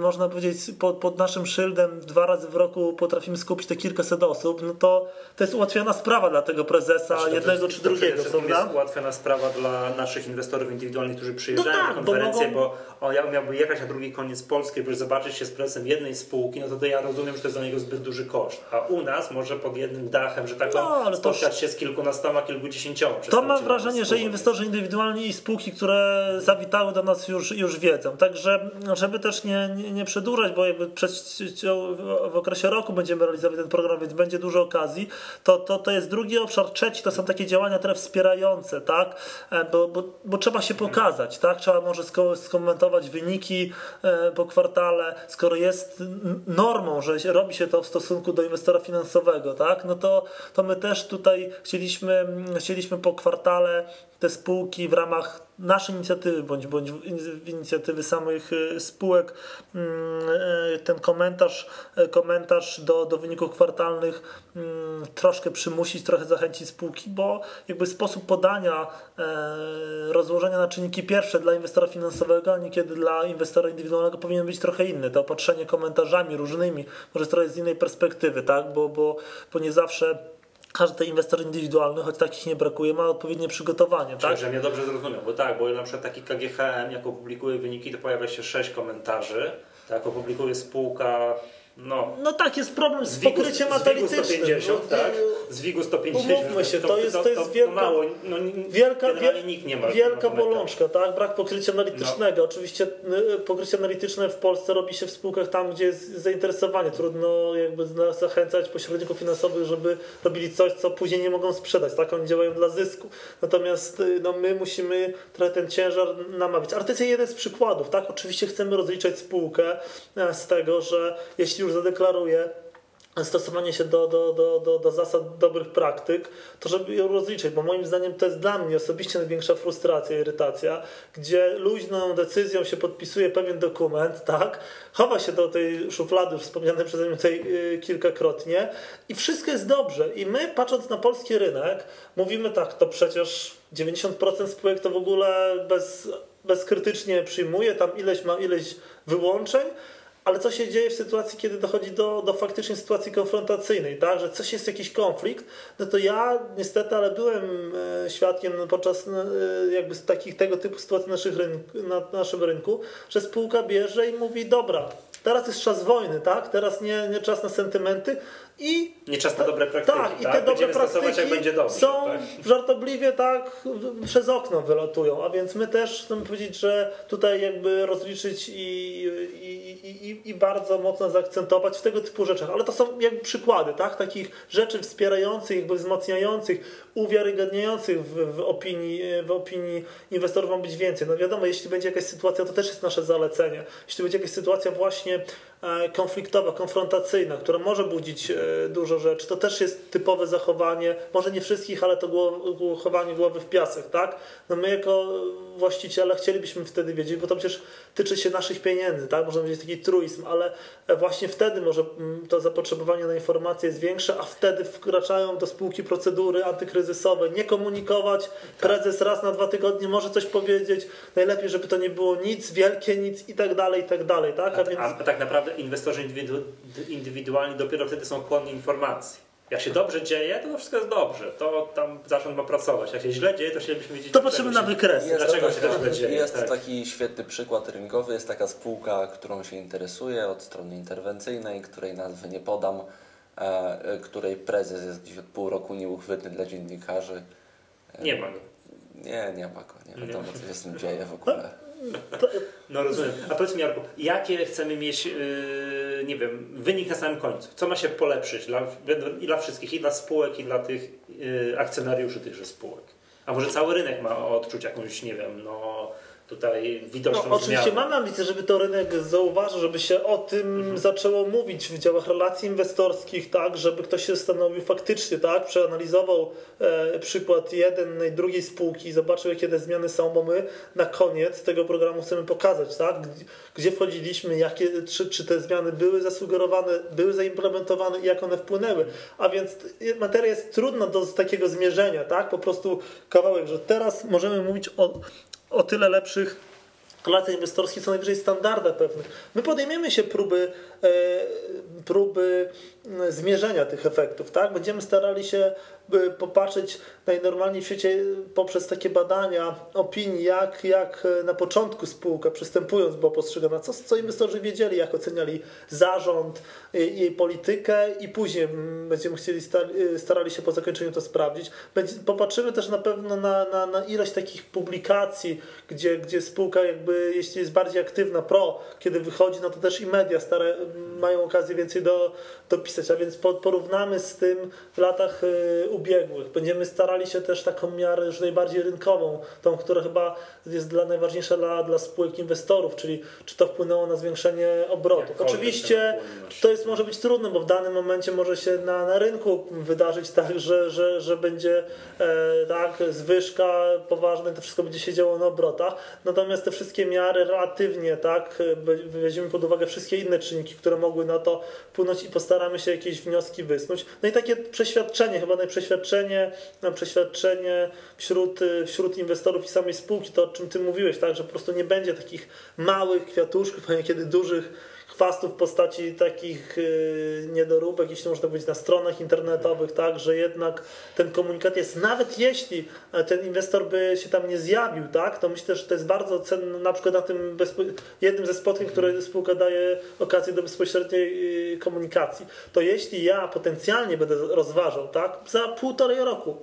można powiedzieć, pod, pod, naszym szyldem dwa razy w roku potrafimy skupić te kilkaset osób, no to to jest ułatwiona sprawa dla tego prezesa znaczy, jednego czy drugiego, prawda? jest ułatwiona sprawa dla naszych inwestorów indywidualnych, którzy przyjeżdżają no tak, na konferencję, bo, mogą... bo on miałby jechać na drugi koniec Polski, żeby zobaczyć się z prezesem jednej spółki, no to, to ja rozumiem, że to jest dla niego zbyt duży koszt. A u nas może pod jednym dachem, że tak no, spotkać się z kilkunastoma, kilkudziesięcioma. To mam wrażenie, że inwestorzy indywidualni i spółki, które zawitały do nas już, już wiedzą. Także żeby też nie nie, nie, nie przedłużać, bo jakby przez, w okresie roku będziemy realizować ten program, więc będzie dużo okazji, to, to, to jest drugi obszar. Trzeci to są takie działania trochę wspierające, tak? E, bo, bo, bo trzeba się pokazać, tak? Trzeba może skomentować wyniki e, po kwartale, skoro jest normą, że robi się to w stosunku do inwestora finansowego, tak? No to, to my też tutaj chcieliśmy, chcieliśmy po kwartale te spółki w ramach naszej inicjatywy bądź, bądź inicjatywy samych y, spółek mm, y, ten komentarz, y, komentarz do, do wyników kwartalnych mm, troszkę przymusić, trochę zachęcić spółki, bo jakby sposób podania rozłożenia na czynniki pierwsze dla inwestora finansowego, a niekiedy dla inwestora indywidualnego powinien być trochę inny. To opatrzenie komentarzami różnymi, może trochę z innej perspektywy, tak? bo, bo, bo nie zawsze każdy inwestor indywidualny, choć takich nie brakuje, ma odpowiednie przygotowanie. Tak, że mnie dobrze zrozumiał, bo tak, bo na przykład taki KGHM, jak opublikuje wyniki, to pojawia się sześć komentarzy, tak, opublikuje spółka no, no tak, jest problem z, pokryciem analitycznym. Z WIG 150, no, tak? Z WIG 150. Umówmy się, to, to, jest, to, jest wielka, mało, no, wielka, nikt nie ma, wielka bolączka, tak? Brak pokrycia analitycznego. No. Oczywiście y, pokrycie analityczne w Polsce robi się w spółkach tam, gdzie jest zainteresowanie. Trudno jakby zachęcać pośredników finansowych, żeby robili coś, co później nie mogą sprzedać, tak? Oni działają dla zysku. Natomiast y, no, my musimy trochę ten ciężar namawiać. Ale to jest jeden z przykładów, tak? Oczywiście chcemy rozliczać spółkę e, z tego, że jeśli już zadeklaruje stosowanie się do, do, do, do, do zasad dobrych praktyk, to żeby ją rozliczyć, bo moim zdaniem to jest dla mnie osobiście największa frustracja, irytacja, gdzie luźną decyzją się podpisuje pewien dokument, tak, chowa się do tej szuflady, wspomnianej przeze mnie tutaj yy, kilkakrotnie i wszystko jest dobrze. I my, patrząc na polski rynek, mówimy tak, to przecież 90% spółek to w ogóle bez, bezkrytycznie przyjmuje, tam ileś ma ileś wyłączeń, ale co się dzieje w sytuacji, kiedy dochodzi do, do faktycznie sytuacji konfrontacyjnej, tak, że coś jest jakiś konflikt, no to ja niestety, ale byłem e, świadkiem podczas e, jakby takich tego typu sytuacji naszych rynku, na naszym rynku, że spółka bierze i mówi, dobra, teraz jest czas wojny, tak, teraz nie, nie czas na sentymenty, i na dobre praktyki. Tak, i te tak? dobre praktyki dobrze, są tak? żartobliwie tak przez okno wylatują. A więc my też chcemy powiedzieć, że tutaj jakby rozliczyć i, i, i, i bardzo mocno zaakcentować w tego typu rzeczach. Ale to są jakby przykłady, tak? Takich rzeczy wspierających, jakby wzmacniających, uwiarygadniających w, w, opinii, w opinii inwestorów ma być więcej. No wiadomo, jeśli będzie jakaś sytuacja, to też jest nasze zalecenie. Jeśli będzie jakaś sytuacja właśnie E, konfliktowa, konfrontacyjna, która może budzić e, dużo rzeczy, to też jest typowe zachowanie, może nie wszystkich, ale to chowanie głowy w piasek, tak? No my jako właściciele chcielibyśmy wtedy wiedzieć, bo to przecież tyczy się naszych pieniędzy, tak? Można powiedzieć taki truizm, ale właśnie wtedy może mm, to zapotrzebowanie na informacje jest większe, a wtedy wkraczają do spółki procedury antykryzysowe. Nie komunikować, prezes raz na dwa tygodnie może coś powiedzieć, najlepiej, żeby to nie było nic, wielkie nic i tak dalej, i tak dalej, tak? A, a, więc... a tak naprawdę inwestorzy indywidu indywidualni dopiero wtedy są chłonni informacji. Jak się dobrze dzieje, to, to wszystko jest dobrze. To tam zarząd ma pracować. Jak się źle dzieje, to chcielibyśmy wiedzieć. To patrzymy na wykres. Dlaczego się to źle dzieje? Jest tak. taki świetny przykład rynkowy. Jest taka spółka, którą się interesuje od strony interwencyjnej, której nazwy nie podam, e, której prezes jest gdzieś od pół roku nieuchwytny dla dziennikarzy. E, nie ma go. Nie, nie ma go. Nie wiadomo, co się z tym dzieje w ogóle. No rozumiem. A powiedz mi Jarku, jakie chcemy mieć, yy, nie wiem, wynik na samym końcu? Co ma się polepszyć dla, i dla wszystkich, i dla spółek, i dla tych yy, akcjonariuszy tychże spółek? A może cały rynek ma odczuć jakąś, nie wiem, no tutaj widoczną no, Oczywiście zmianę. mamy ambicję, żeby to rynek zauważył, żeby się o tym mhm. zaczęło mówić w działach relacji inwestorskich, tak, żeby ktoś się zastanowił faktycznie, tak, przeanalizował e, przykład jednej, drugiej spółki zobaczył, jakie te zmiany są, bo my na koniec tego programu chcemy pokazać, tak, gdzie wchodziliśmy, jakie, czy, czy te zmiany były zasugerowane, były zaimplementowane i jak one wpłynęły. A więc materia jest trudna do takiego zmierzenia, tak, po prostu kawałek, że teraz możemy mówić o o tyle lepszych relacjach inwestorskich co najwyżej standarda pewnych. My podejmiemy się próby, e, próby zmierzenia tych efektów. Tak? Będziemy starali się popatrzeć najnormalniej w świecie poprzez takie badania opinii, jak, jak na początku spółka przystępując była postrzegana, co, co inwestorzy wiedzieli, jak oceniali zarząd, jej politykę i później będziemy chcieli starali się po zakończeniu to sprawdzić. Popatrzymy też na pewno na, na, na ilość takich publikacji, gdzie, gdzie spółka jakby, jeśli jest bardziej aktywna pro, kiedy wychodzi, no to też i media stare mają okazję więcej do, dopisać a więc porównamy z tym w latach y, ubiegłych. Będziemy starali się też taką miarę już najbardziej rynkową, tą, która chyba jest dla najważniejsza dla, dla spółek inwestorów, czyli czy to wpłynęło na zwiększenie obrotów. Oczywiście to jest może być trudne, bo w danym momencie może się na, na rynku wydarzyć tak, że, że, że będzie e, tak, zwyżka poważna to wszystko będzie się działo na obrotach. Natomiast te wszystkie miary relatywnie, tak, weźmiemy pod uwagę wszystkie inne czynniki, które mogły na to wpłynąć i postaramy się jakieś wnioski wysnuć. No i takie przeświadczenie, chyba najprzeświadczenie, przeświadczenie wśród, wśród inwestorów i samej spółki, to o czym ty mówiłeś, tak, że po prostu nie będzie takich małych kwiatuszków, a niekiedy dużych chwastów w postaci takich y, niedoróbek, jeśli można powiedzieć, na stronach internetowych, tak, że jednak ten komunikat jest, nawet jeśli e, ten inwestor by się tam nie zjawił, tak, to myślę, że to jest bardzo cenne, na przykład na tym jednym ze spotkań, które spółka daje okazję do bezpośredniej y, komunikacji, to jeśli ja potencjalnie będę rozważał, tak, za półtorej roku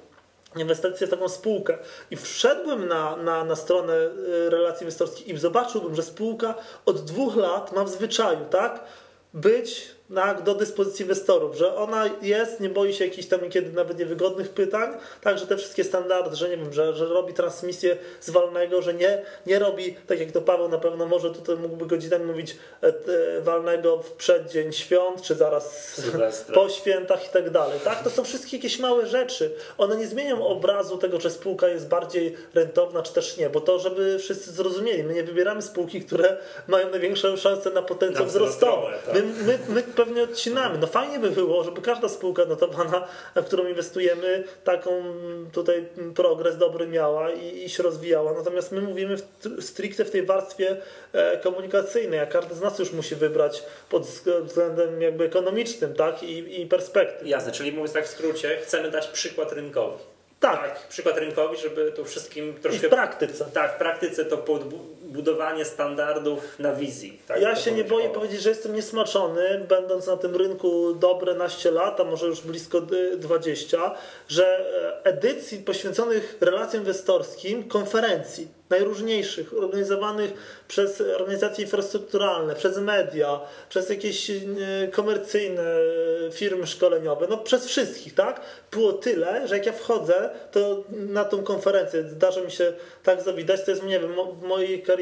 inwestycję w taką spółkę. I wszedłbym na, na, na stronę y, relacji inwestorskich i zobaczyłbym, że spółka od dwóch lat ma w zwyczaju, tak, być tak, do dyspozycji inwestorów, że ona jest, nie boi się jakichś tam niekiedy nawet niewygodnych pytań, także te wszystkie standardy, że nie wiem, że, że robi transmisję z walnego, że nie, nie robi, tak jak to Paweł na pewno może tutaj mógłby godzinami mówić e, e, walnego w przeddzień świąt, czy zaraz Sylwestra. po świętach i tak dalej. Tak? To są wszystkie jakieś małe rzeczy. One nie zmienią obrazu tego, czy spółka jest bardziej rentowna, czy też nie, bo to, żeby wszyscy zrozumieli, my nie wybieramy spółki, które mają największą szansę na potencjał na wzrostowy. Tak. My, my, my pewnie odcinamy. No fajnie by było, żeby każda spółka notowana, w którą inwestujemy, taką tutaj progres dobry miała i, i się rozwijała. Natomiast my mówimy w, stricte w tej warstwie e, komunikacyjnej, a każdy z nas już musi wybrać pod względem jakby ekonomicznym, tak? I, i perspektyw. Jasne, czyli mówiąc tak w skrócie, chcemy dać przykład rynkowy. Tak. tak. Przykład rynkowi, żeby tu wszystkim troszkę... I w praktyce. Tak, w praktyce to budowanie standardów na wizji. Tak, ja się nie boję powiedzieć, że jestem niesmaczony, będąc na tym rynku dobre naście lat, a może już blisko 20, że e, edycji poświęconych relacjom inwestorskim, konferencji, najróżniejszych, organizowanych przez organizacje infrastrukturalne, przez media, przez jakieś e, komercyjne firmy szkoleniowe, no przez wszystkich, tak? Było tyle, że jak ja wchodzę, to na tą konferencję zdarza mi się tak zawidać, to jest, nie wiem, w mojej karierze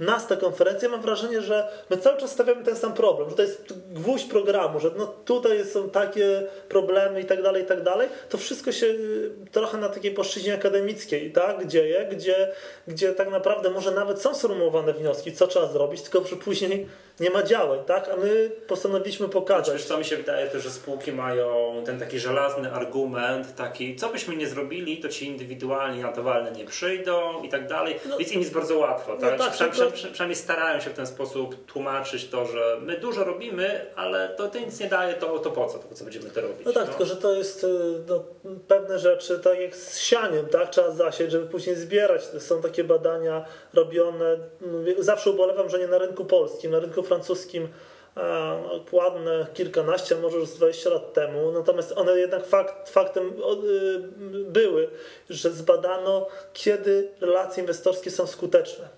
nasta konferencja, mam wrażenie, że my cały czas stawiamy ten sam problem, że to jest gwóźdź programu, że no tutaj są takie problemy i tak dalej, i tak dalej. To wszystko się e, trochę na takiej płaszczyźnie akademickiej, tak? Dzieje, gdzie gdzie tak naprawdę może nawet są sformułowane wnioski, co trzeba zrobić, tylko że później nie ma działań, tak? A my postanowiliśmy pokazać. Znaczy, co mi się wydaje, to, że spółki mają ten taki żelazny argument, taki, co byśmy nie zrobili, to ci indywidualni natowalne nie przyjdą i tak dalej, no, więc im jest bardzo łatwo, tak? No tak Przynajmniej, to... przynajmniej starają się w ten sposób tłumaczyć to, że my dużo robimy, ale to, to nic nie daje, to, to po co, to po co będziemy to robić? No tak, no? tylko że to jest no, pewne rzeczy, tak jak z sianiem, tak? Trzeba zasieć, żeby później zbierać. Są takie badania robione, zawsze ubolewam, że nie na rynku polskim, na rynku francuskim e, ładne kilkanaście, może już 20 lat temu, natomiast one jednak fakt, faktem y, były, że zbadano, kiedy relacje inwestorskie są skuteczne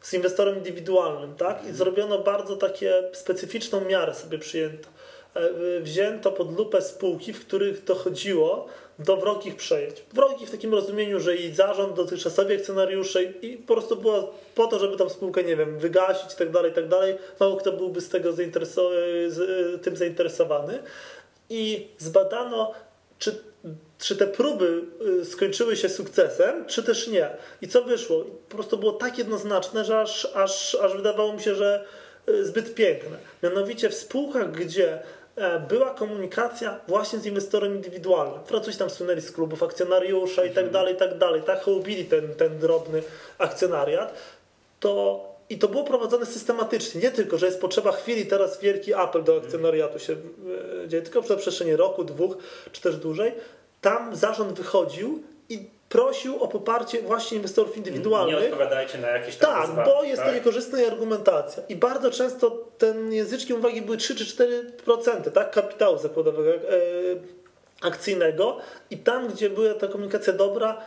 z inwestorem indywidualnym, tak? I zrobiono bardzo takie specyficzną miarę sobie przyjęto. E, wzięto pod lupę spółki, w których dochodziło do wrogich przejęć. Wrogi w takim rozumieniu, że i zarząd, dotychczasowi akcjonariusze i po prostu było po to, żeby tam spółkę, nie wiem, wygasić i tak dalej, tak dalej. Mało kto byłby z tego z, tym zainteresowany. I zbadano, czy, czy te próby y, skończyły się sukcesem, czy też nie. I co wyszło? Po prostu było tak jednoznaczne, że aż, aż, aż wydawało mi się, że y, zbyt piękne. Mianowicie w spółkach, gdzie była komunikacja właśnie z inwestorem indywidualnym. Francuzi tam słynęli z klubów akcjonariusza i tak mhm. dalej, i tak dalej. Tak hołbili ten, ten drobny akcjonariat. To i to było prowadzone systematycznie. Nie tylko, że jest potrzeba chwili, teraz wielki apel do akcjonariatu się e, dzieje, tylko na przestrzeni roku, dwóch, czy też dłużej. Tam zarząd wychodził i prosił o poparcie właśnie inwestorów indywidualnych. Nie odpowiadajcie na jakieś tam Tak, bo jest tak? to niekorzystna argumentacja. I bardzo często ten języczkiem uwagi były 3 czy 4% tak, kapitału zakładowego, e, akcyjnego i tam, gdzie była ta komunikacja dobra,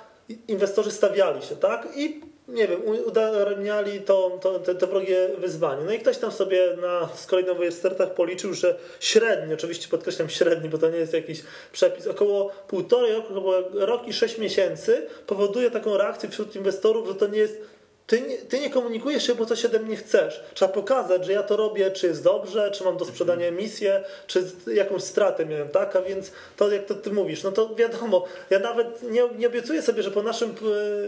inwestorzy stawiali się, tak? I nie wiem, udaremniali to, to, te wrogie wyzwanie. No i ktoś tam sobie na z kolei na uniwersytetach policzył, że średnio, oczywiście podkreślam średnio, bo to nie jest jakiś przepis, około półtorej około rok i sześć miesięcy powoduje taką reakcję wśród inwestorów, że to nie jest ty nie, ty nie komunikujesz się, bo coś ode mnie chcesz. Trzeba pokazać, że ja to robię, czy jest dobrze, czy mam do sprzedania emisję, czy jakąś stratę miałem, tak? A więc to, jak to ty mówisz, no to wiadomo, ja nawet nie, nie obiecuję sobie, że po naszym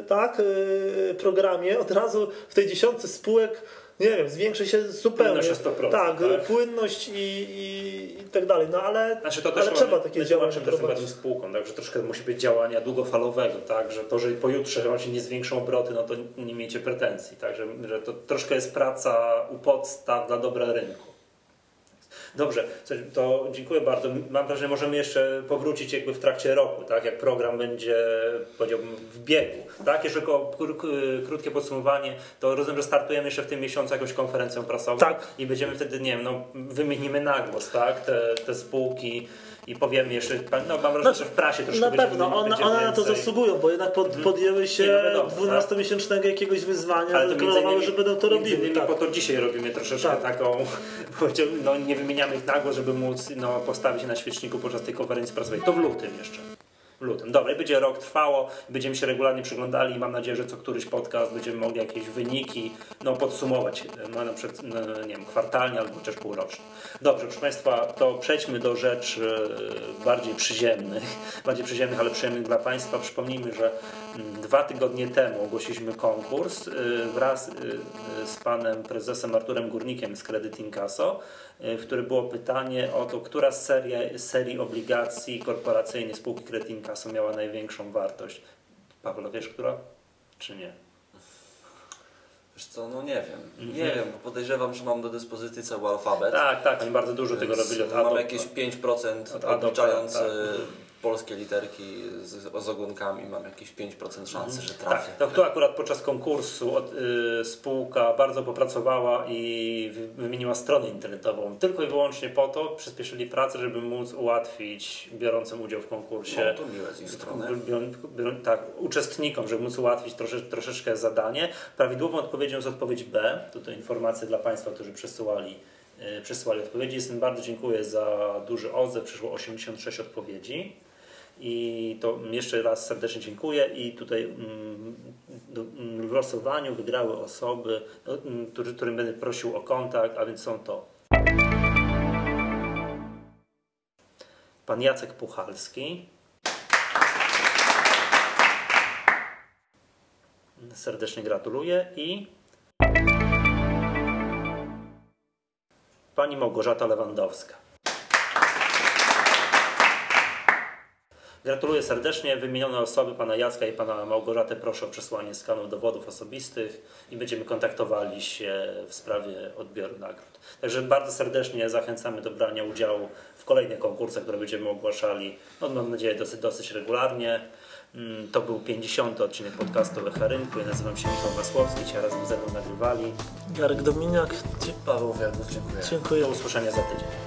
tak, y, programie od razu w tej dziesiątce spółek nie wiem, zwiększy się zupełnie. Płynność o 100%. Tak, tak. płynność i, i, i, tak dalej. No ale, znaczy to ale trzeba takie działania prowadzić. spółką, tak, że troszkę musi być działania długofalowego, tak, że to, że pojutrze wam się nie zwiększą obroty, no to nie miejcie pretensji, tak, że, że to troszkę jest praca u podstaw dla dobra rynku. Dobrze, to dziękuję bardzo. Mam wrażenie, że możemy jeszcze powrócić jakby w trakcie roku, tak? Jak program będzie, powiedziałbym, w biegu. Tak? Jeszcze krótkie podsumowanie, to rozumiem, że startujemy jeszcze w tym miesiącu jakąś konferencją prasową tak. i będziemy wtedy, nie wiem, no, wymienimy na głos, tak? Te, te spółki i powiemy jeszcze, no mam wrażenie, że w prasie troszkę Na pewno, one, one na to zasługują, bo jednak pod, mhm. podjęły się no 12-miesięcznego tak? jakiegoś wyzwania, zadeklarowały, że będą to robili. Tak. po to dzisiaj robimy troszeczkę tak. taką, no nie wymieniamy ich nagło, żeby móc no, postawić na świeczniku podczas tej konferencji prasowej. To w lutym jeszcze w lutym. Dobra, będzie rok trwało, będziemy się regularnie przyglądali i mam nadzieję, że co któryś podcast będziemy mogli jakieś wyniki no, podsumować, no, na przykład no, nie wiem, kwartalnie albo chociaż półrocznie. Dobrze, proszę Państwa, to przejdźmy do rzeczy e, bardziej przyziemnych, bardziej przyziemnych, ale przyjemnych dla Państwa. Przypomnijmy, że mm, dwa tygodnie temu ogłosiliśmy konkurs e, wraz e, z panem prezesem Arturem Górnikiem z Credit Incasso w którym było pytanie o to, która z serii, serii obligacji korporacyjnych spółki Credit Incasso miała największą wartość. Paweł, wiesz, która? Czy nie? Wiesz co, no nie wiem. Nie mhm. wiem, bo podejrzewam, że mam do dyspozycji cały alfabet. Tak, tak, oni bardzo dużo tego robili od Mam jakieś 5% odliczając tak. Polskie literki z, z ogonkami mam jakieś 5% szansy, że trafię. Tak, to tu akurat podczas konkursu od, y, spółka bardzo popracowała i wymieniła stronę internetową tylko i wyłącznie po to, przyspieszyli pracę, żeby móc ułatwić biorącym udział w konkursie. No, to miłe z ich strony. tak, uczestnikom, żeby móc ułatwić trosze, troszeczkę zadanie. Prawidłową odpowiedzią jest odpowiedź B. Tutaj informacje dla Państwa, którzy przesyłali y, przesyłali odpowiedzi. Jestem bardzo dziękuję za duży odzew. Przyszło 86 odpowiedzi. I to jeszcze raz serdecznie dziękuję. I tutaj mm, mm, w losowaniu wygrały osoby, no, mm, którym będę prosił o kontakt, a więc są to. Pan Jacek Puchalski, serdecznie gratuluję i pani Małgorzata Lewandowska. Gratuluję serdecznie. Wymienione osoby, pana Jacka i pana Małgorzaty, proszę o przesłanie skanu dowodów osobistych i będziemy kontaktowali się w sprawie odbioru nagród. Także bardzo serdecznie zachęcamy do brania udziału w kolejnych konkursach, które będziemy ogłaszali, no, mam nadzieję, dosyć, dosyć regularnie. Mm, to był 50. odcinek podcastu Rynku. Ja nazywam się Michał Masłowski, dzisiaj razem ze mną nagrywali. Jarek Dominiak. Paweł Wielków, dziękuję. Dziękuję. Do usłyszenia za tydzień.